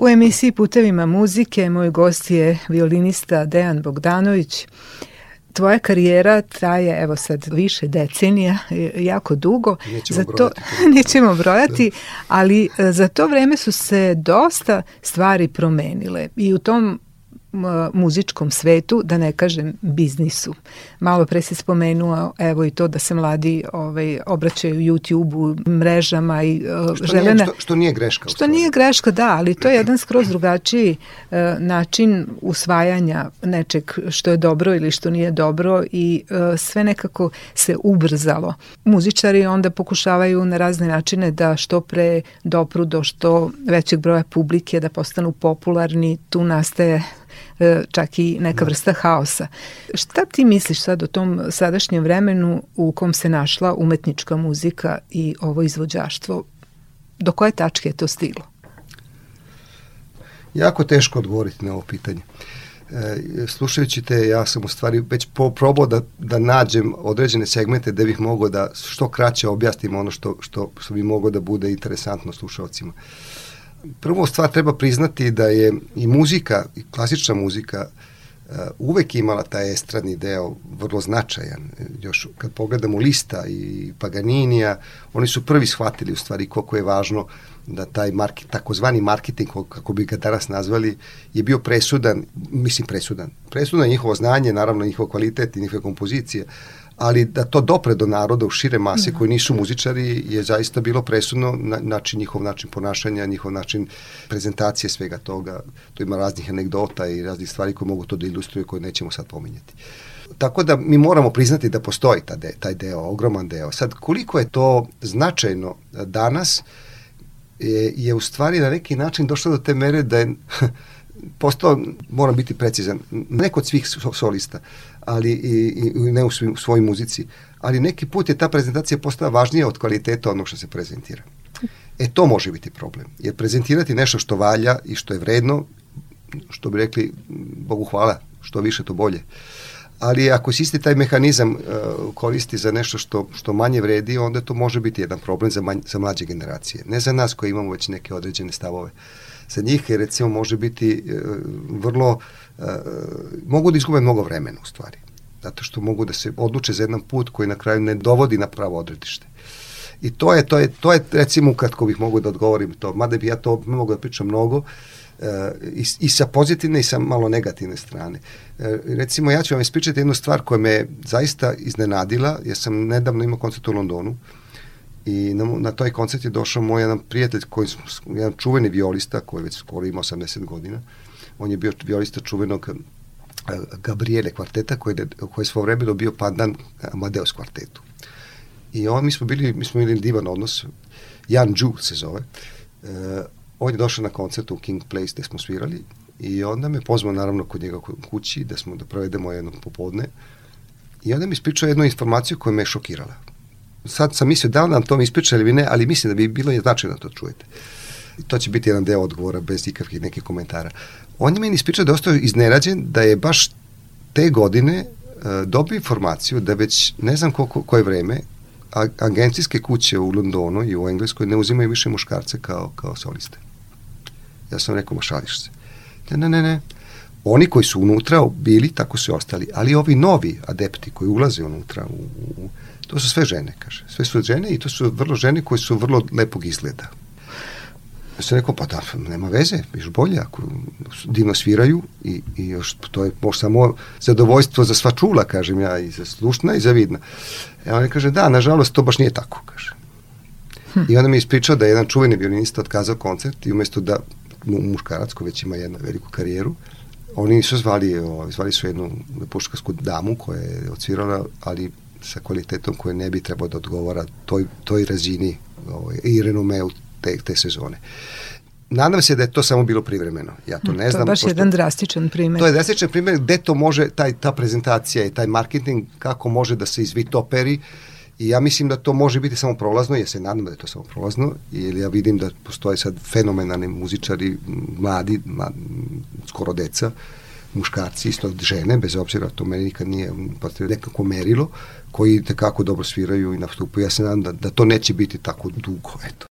U emisiji Putevima muzike moj gost je violinista Dejan Bogdanović. Tvoja karijera traje evo sad više decenija, jako dugo. Nećemo za to, brojati. nećemo brojati, ali e, za to vreme su se dosta stvari promenile i u tom muzičkom svetu, da ne kažem biznisu. Malo pre se spomenuo evo i to da se mladi ovaj, obraćaju YouTube-u, mrežama i uh, što žele... Nije, što, što nije greška. Što nije greška, da, ali to je jedan skroz drugačiji uh, način usvajanja nečeg što je dobro ili što nije dobro i uh, sve nekako se ubrzalo. Muzičari onda pokušavaju na razne načine da što pre dopru do što većeg broja publike, da postanu popularni, tu nastaje E, čak i neka da. vrsta haosa. Šta ti misliš sad o tom sadašnjem vremenu u kom se našla umetnička muzika i ovo izvođaštvo? Do koje tačke je to stiglo? Jako teško odgovoriti na ovo pitanje. E, slušajući te, ja sam u stvari već probao da, da nađem određene segmente da bih mogao da što kraće objasnim ono što, što, što bi mogao da bude interesantno slušalcima. E, prvo stvar treba priznati da je i muzika, i klasična muzika, uh, uvek imala taj estradni deo vrlo značajan. Još kad pogledamo Lista i Paganinija, oni su prvi shvatili u stvari koliko je važno da taj market, takozvani marketing, kako bi ga danas nazvali, je bio presudan, mislim presudan. Presudan je njihovo znanje, naravno njihov kvalitet i njihove kompozicije, ali da to dopre do naroda u šire mase da. koji nisu muzičari je zaista bilo presudno na, način njihov način ponašanja, njihov način prezentacije svega toga. To ima raznih anegdota i raznih stvari koje mogu to da ilustruju koje nećemo sad pominjati. Tako da mi moramo priznati da postoji ta de, taj deo, ogroman deo. Sad, koliko je to značajno danas, je, je u stvari na neki način došlo do te mere da je postao, moram biti precizan, ne kod svih solista, ali i, i ne u svojoj muzici, ali neki put je ta prezentacija postala važnija od kvaliteta onog što se prezentira. E to može biti problem, jer prezentirati nešto što valja i što je vredno, što bi rekli, Bogu hvala, što više to bolje. Ali ako se isti taj mehanizam uh, koristi za nešto što, što manje vredi, onda to može biti jedan problem za, manj, za mlađe generacije. Ne za nas koji imamo već neke određene stavove. Za njih recimo može biti uh, vrlo mogu da izgube mnogo vremena u stvari. Zato što mogu da se odluče za jedan put koji na kraju ne dovodi na pravo odredište. I to je, to je, to je recimo ukratko bih mogu da odgovorim to, mada bi ja to mogu da pričam mnogo, e, i, i sa pozitivne i sa malo negativne strane. E, recimo ja ću vam ispričati jednu stvar koja me zaista iznenadila, ja sam nedavno imao koncert u Londonu i na, na toj koncert je došao moj jedan prijatelj, koji, jedan čuveni violista koji već skoro ima 80 godina, on je bio violista čuvenog eh, Gabriele kvarteta koji je, koji je svo vreme bio pandan Amadeus kvartetu. I on, mi smo bili, mi smo imali divan odnos, Jan Đu se zove, uh, on je došao na koncert u King Place gde smo svirali i onda me pozvao naravno kod njega kući da smo da provedemo jedno popodne i onda mi ispričao jednu informaciju koja me je šokirala. Sad sam mislio da li nam to ispričali ili ne, ali mislim da bi bilo je značajno da to čujete. I to će biti jedan deo odgovora bez ikakvih nekih komentara. On je meni ispričao da ostao iznerađen da je baš te godine uh, dobio informaciju da već ne znam koliko, koje vreme a, agencijske kuće u Londonu i u Engleskoj ne uzimaju više muškarce kao, kao soliste. Ja sam rekao, ma šališ se. Ne, ne, ne, ne. Oni koji su unutra bili, tako su ostali, ali ovi novi adepti koji ulaze unutra, u, u, to su sve žene, kaže. Sve su žene i to su vrlo žene koje su vrlo lepog izgleda. Ja sam rekao, pa da, nema veze, još bolje, ako divno sviraju i, i još to je možda samo zadovoljstvo za sva čula, kažem ja, i za slušna i za vidna. E on je kaže, da, nažalost, to baš nije tako, kaže. Hm. I onda mi je ispričao da je jedan čuveni violinista otkazao koncert i umesto da muškarac koji već ima jednu veliku karijeru, oni nisu zvali, o, zvali su jednu puškarsku damu koja je odsvirala, ali sa kvalitetom koje ne bi trebao da odgovara toj, toj razini ovaj, i renomeu te, te sezone. Nadam se da je to samo bilo privremeno. Ja to ne to znam. To je baš jedan drastičan primjer. To je drastičan primjer gde to može, taj, ta prezentacija i taj marketing, kako može da se izvitoperi i ja mislim da to može biti samo prolazno, ja se nadam da je to samo prolazno, jer ja vidim da postoje sad fenomenalni muzičari, mladi, mladi skoro deca, muškarci, isto žene, bez obzira, to meni nikad nije nekako merilo, koji tekako dobro sviraju i nastupaju. Ja se nadam da, da to neće biti tako dugo, eto.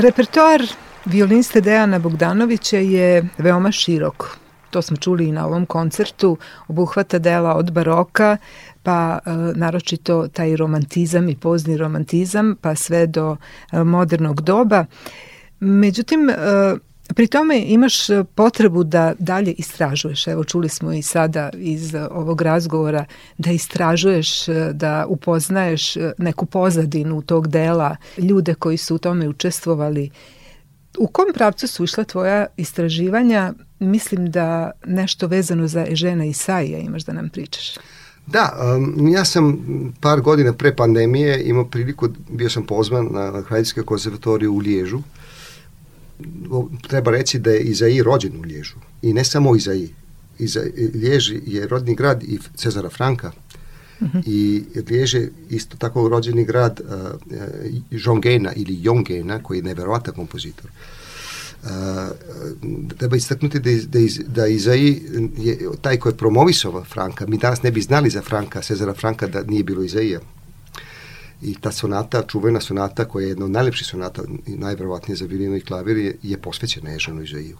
Repertoar violiniste Dejana Bogdanovića je veoma širok. To smo čuli i na ovom koncertu. Obuhvata dela od baroka, pa e, naročito taj romantizam i pozni romantizam, pa sve do e, modernog doba. Međutim, e, Pri tome imaš potrebu da dalje istražuješ. Evo čuli smo i sada iz ovog razgovora da istražuješ, da upoznaješ neku pozadinu tog dela, ljude koji su u tome učestvovali. U kom pravcu su išla tvoja istraživanja? Mislim da nešto vezano za Ežena Isaija imaš da nam pričaš. Da, um, ja sam par godina pre pandemije imao priliku, bio sam pozvan na, na Kraljevske konservatorije u Liježu. Treba reći da je Izai rođen u Liježu. I ne samo Izai. Iza, Lijež je rodni grad i Cezara Franka. Uh mhm. -huh. I Lijež je isto tako rođeni grad uh, Jongena ili Jongena, koji je neverovatan kompozitor. Uh, treba istaknuti da, da, da Izai je taj ko je promovisao Franka. Mi danas ne bi znali za Franka, Cezara Franka, da nije bilo Izaija. I ta sonata, čuvena sonata, koja je jedna od najlepših sonata i najverovatnije za violinu i klavir, je, je posvećena Ežanu Izaiju.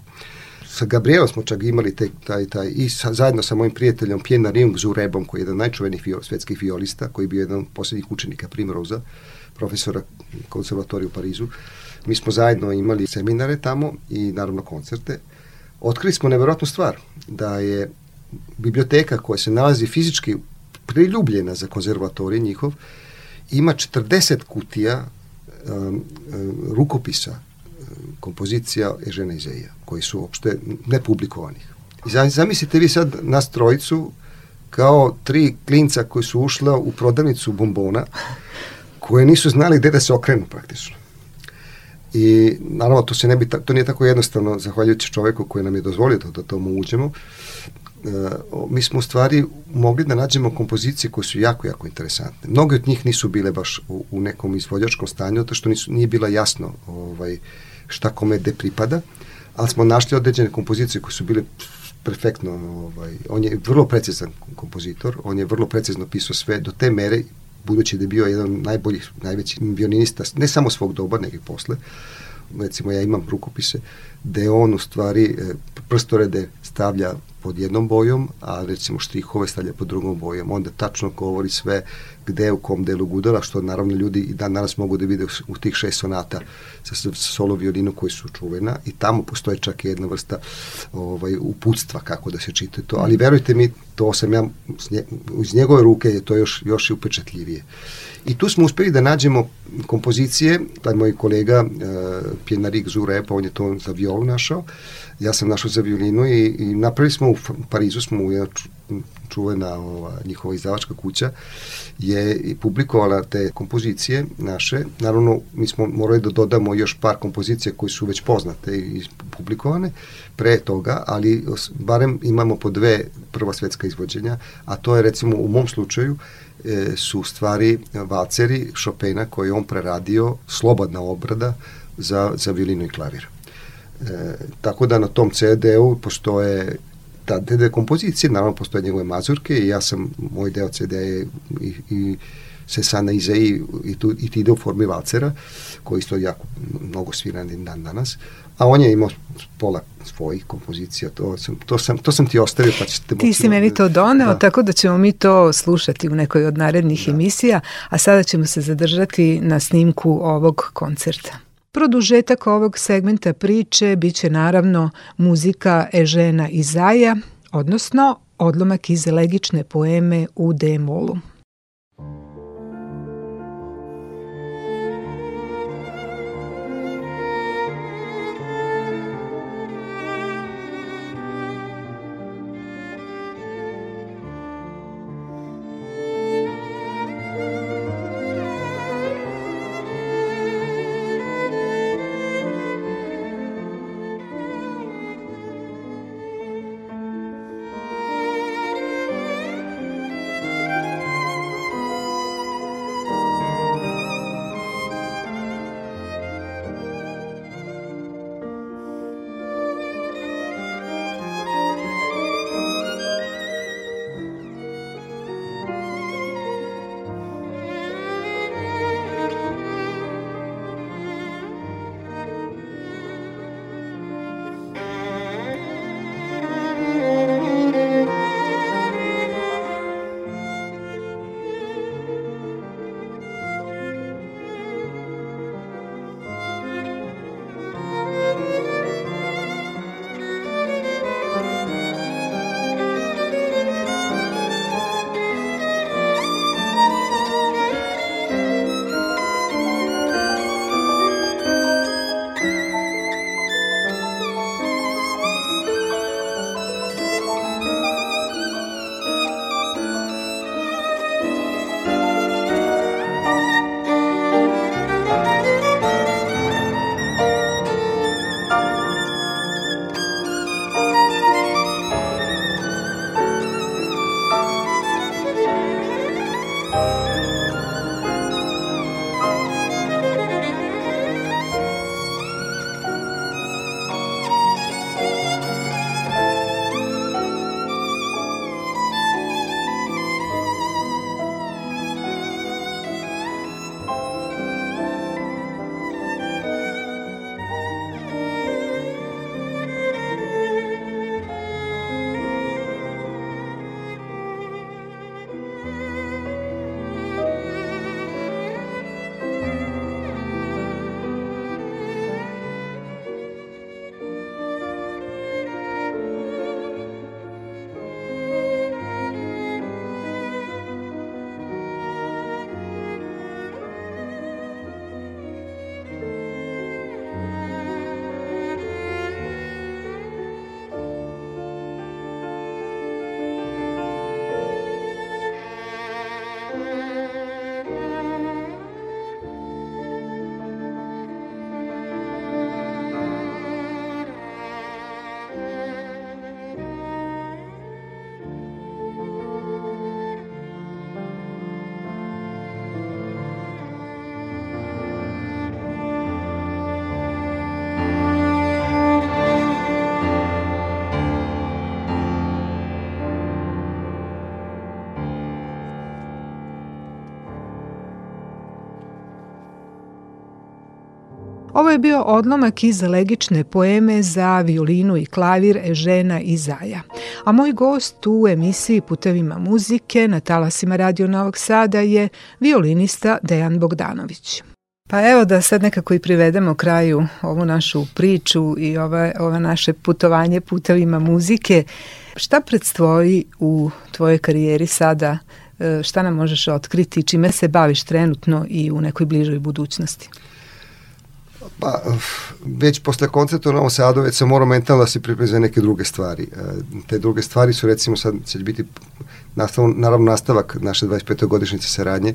Sa Gabrielom smo čak imali te, taj, taj, i sa, zajedno sa mojim prijateljom Pjena Riung Zurebom, koji je jedan najčuvenih vio, svetskih violista, koji je bio jedan od posljednjih učenika Primroza, profesora konservatorija u Parizu. Mi smo zajedno imali seminare tamo i naravno koncerte. Otkrili smo neverovatnu stvar, da je biblioteka koja se nalazi fizički priljubljena za konzervatorij njihov, ima 40 kutija um, um, rukopisa um, kompozicija Ežena Izeja, koji su uopšte nepublikovanih. I zamislite vi sad nas trojicu kao tri klinca koji su ušla u prodavnicu bombona koje nisu znali gde da se okrenu praktično. I naravno to se ne bi to nije tako jednostavno zahvaljujući čoveku koji nam je dozvolio da, da tomu uđemo. E, mi smo u stvari mogli da nađemo kompozicije koje su jako, jako interesantne. Mnoge od njih nisu bile baš u, u nekom izvođačkom stanju, to što nisu, nije bila jasno ovaj, šta kome gde pripada, ali smo našli određene kompozicije koje su bile perfektno, ovaj, on je vrlo precizan kompozitor, on je vrlo precizno pisao sve do te mere budući da je bio jedan od najboljih, najvećih violinista, ne samo svog doba, i posle. Recimo, ja imam rukopise, gde on u stvari e, prstorede stavlja pod jednom bojom, a recimo štrihove stavlja pod drugom bojom. Onda tačno govori sve gde, u kom delu gudala, što naravno ljudi i dan danas mogu da vide u tih šest sonata sa, solo violinu koji su čuvena i tamo postoje čak jedna vrsta ovaj, uputstva kako da se čita to. Ali verujte mi, to sam ja, iz njegove ruke je to još, još i upečatljivije. I tu smo uspeli da nađemo kompozicije, taj moj kolega uh, Pjenarik Zurepa, on je to za violu našao, ja sam našao za violinu i, i napravili smo u Parizu, smo u jedna čuvena ova, njihova izdavačka kuća, je publikovala te kompozicije naše. Naravno, mi smo morali da dodamo još par kompozicija koje su već poznate i publikovane pre toga, ali barem imamo po dve prva svetska izvođenja, a to je recimo u mom slučaju e, su stvari valceri Chopina koji on preradio, slobodna obrada za, za violinu i klavir. E, tako da na tom CD-u postoje ta, te kompozicije, naravno postoje njegove mazurke i ja sam, moj deo CD je i, i se sana iza i, i, tu, i ti ide u formi valcera, koji isto jako mnogo sviran dan danas, a on je imao pola svojih kompozicija, to sam, to sam, to sam ti ostavio pa ćete Ti si meni to doneo, da. tako da ćemo mi to slušati u nekoj od narednih da. emisija, a sada ćemo se zadržati na snimku ovog koncerta. Produžetak ovog segmenta priče biće naravno muzika Ežena Izaja, odnosno odlomak iz legične poeme u D-molu. Ovo je bio odlomak iz legične poeme za violinu i klavir Ežena i Zaja. A moj gost u emisiji Putevima muzike na talasima Radio Novog Sada je violinista Dejan Bogdanović. Pa evo da sad nekako i privedemo kraju ovu našu priču i ova, ova naše putovanje putevima muzike. Šta predstoji u tvojoj karijeri sada? E, šta nam možeš otkriti? Čime se baviš trenutno i u nekoj bližoj budućnosti? Pa, već posle koncerta u Novom Sadu već sam morao mentalno da se pripremi za neke druge stvari. E, te druge stvari su recimo sad će biti nastav, naravno nastavak naše 25. godišnjice saradnje.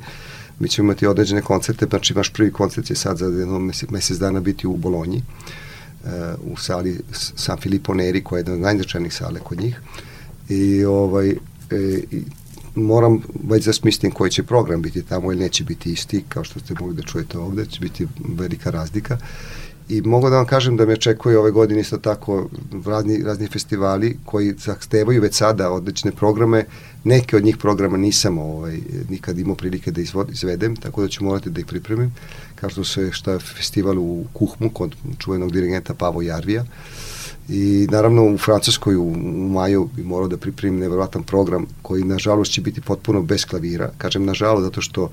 Mi ćemo imati određene koncerte, znači naš prvi koncert će sad za jedno mesec, mesec dana biti u Bolonji e, u sali San Filippo Neri koja je jedna od najznačajnijih sale kod njih i ovaj e, i moram već da smislim koji će program biti tamo ili neće biti isti, kao što ste mogli da čujete ovde, će biti velika razlika. I mogu da vam kažem da me očekuje ove godine isto tako razni, razni festivali koji zahtevaju već sada odlične programe. Neke od njih programa nisam ovaj, nikad imao prilike da izvod, izvedem, tako da ću morati da ih pripremim. Kao što se šta je festival u Kuhmu kod čuvenog dirigenta Pavo Jarvija. Uh, i naravno u Francuskoj u, u maju bi morao da pripremim nevjerojatan program koji nažalost će biti potpuno bez klavira. Kažem nažalost zato što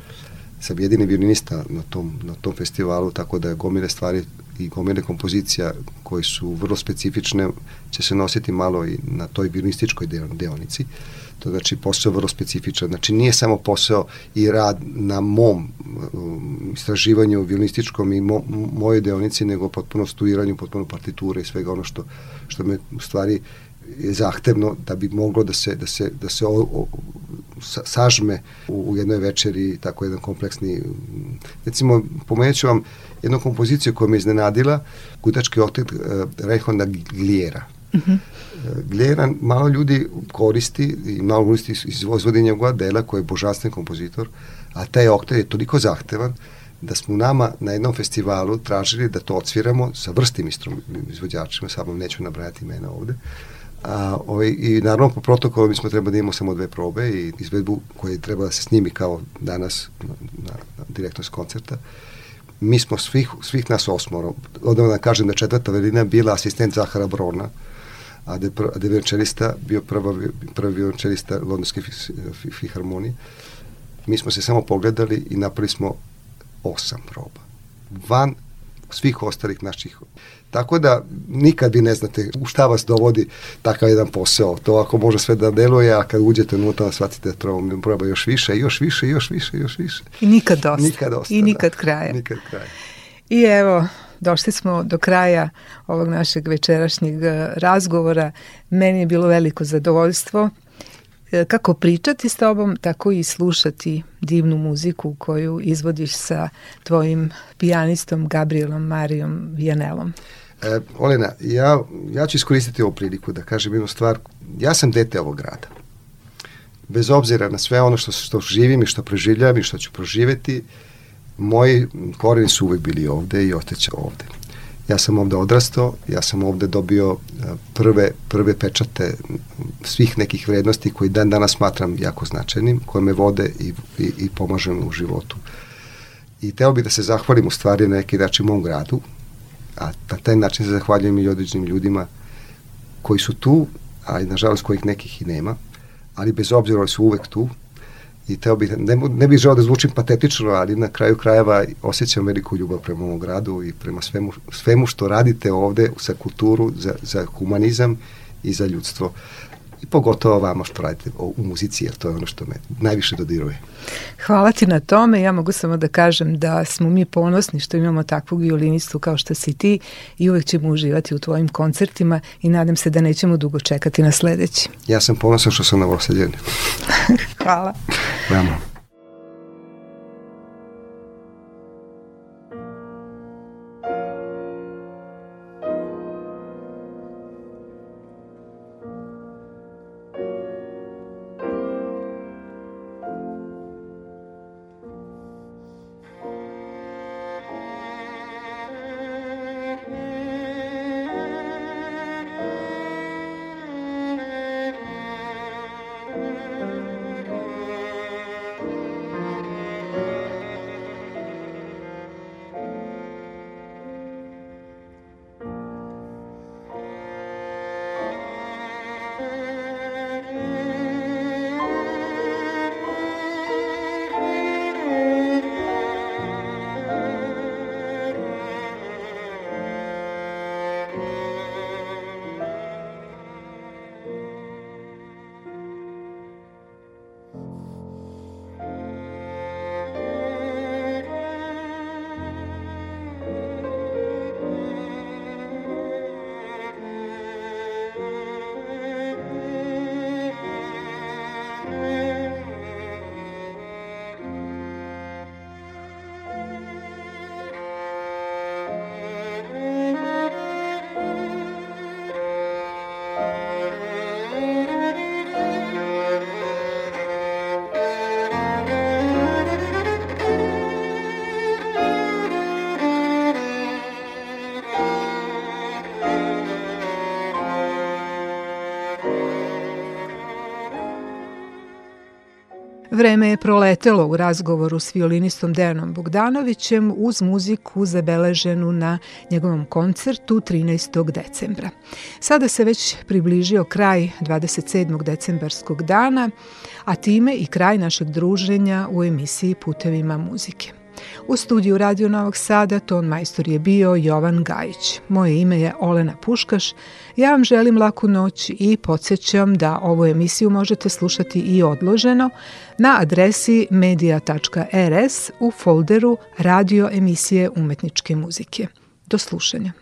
sam jedini violinista na tom, na tom festivalu, tako da gomile stvari i gomile kompozicija koji su vrlo specifične će se nositi malo i na toj violinističkoj deonici. To znači posao vrlo specifičan. Znači nije samo posao i rad na mom um, istraživanju violinističkom i mo, mojoj deonici, nego potpuno studiranju, potpuno partiture i svega ono što, što me u stvari je zahtevno da bi moglo da se, da se, da se o, o, sažme u, u jednoj večeri tako jedan kompleksni recimo pomenut ću vam jednu kompoziciju koja me iznenadila gutački oktet uh, Rejhonda Glijera uh mhm. Glijera malo ljudi koristi i malo koristi izvodi njegova dela koji je božanstven kompozitor a taj oktet je toliko zahtevan da smo nama na jednom festivalu tražili da to odsviramo sa vrstim izvođačima, samo neću nabrajati imena ovde, A, ovaj, I naravno po protokolu mi smo treba da imamo samo dve probe i izvedbu koja treba da se snimi kao danas na, na, na direktnost koncerta. Mi smo svih, svih nas osmoro, odavno da kažem da četvrta velina bila asistent Zahara Brona, a da je, pr, da je violončelista bio prva, prvi violončelista Londonske filharmonije. Mi smo se samo pogledali i napravili smo osam proba. Van svih ostalih naših Tako da nikad vi ne znate u šta vas dovodi takav jedan posao. To ako može sve da deluje, a kad uđete unutra shvatite da treba, proba još više, još više, još više, još više. I nikad dosta. Nikad dosta, I nikad da. kraja. Nikad kraja. I evo, došli smo do kraja ovog našeg večerašnjeg eh, razgovora. Meni je bilo veliko zadovoljstvo E, kako pričati s tobom, tako i slušati divnu muziku koju izvodiš sa tvojim pijanistom Gabrielom Marijom Vijanelom. E, Olena, ja, ja ću iskoristiti ovu priliku da kažem jednu stvar. Ja sam dete ovog grada. Bez obzira na sve ono što, što živim i što preživljam i što ću proživeti, moji koreni su uvek bili ovde i ostaće ovde. Ja sam ovde odrastao, ja sam ovde dobio e, prve, prve pečate svih nekih vrednosti koji dan danas smatram jako značajnim, koje me vode i, i, i pomažem u životu. I teo bih da se zahvalim u stvari na neki način mom gradu, a na taj način se zahvaljujem i određenim ljudima koji su tu, a i nažalost kojih nekih i nema, ali bez obzira su uvek tu i teo bih, ne, ne bih želeo da zvučim patetično, ali na kraju krajeva osjećam veliku ljubav prema ovom gradu i prema svemu, svemu što radite ovde za kulturu, za, za humanizam i za ljudstvo i pogotovo vama što radite u muzici, jer to je ono što me najviše dodiruje. Hvala ti na tome. Ja mogu samo da kažem da smo mi ponosni što imamo takvog violinistu kao što si ti i uvek ćemo uživati u tvojim koncertima i nadam se da nećemo dugo čekati na sledeći. Ja sam ponosan što sam na novoseljen. Hvala. Vama. Vreme je proletelo u razgovoru s violinistom Dejanom Bogdanovićem uz muziku zabeleženu na njegovom koncertu 13. decembra. Sada se već približio kraj 27. decembarskog dana, a time i kraj našeg druženja u emisiji Putevima muzike. U studiju Radio Novog Sada ton majstor je bio Jovan Gajić. Moje ime je Olena Puškaš. Ja vam želim laku noć i podsjećam da ovu emisiju možete slušati i odloženo na adresi media.rs u folderu radio emisije umetničke muzike. Do slušanja.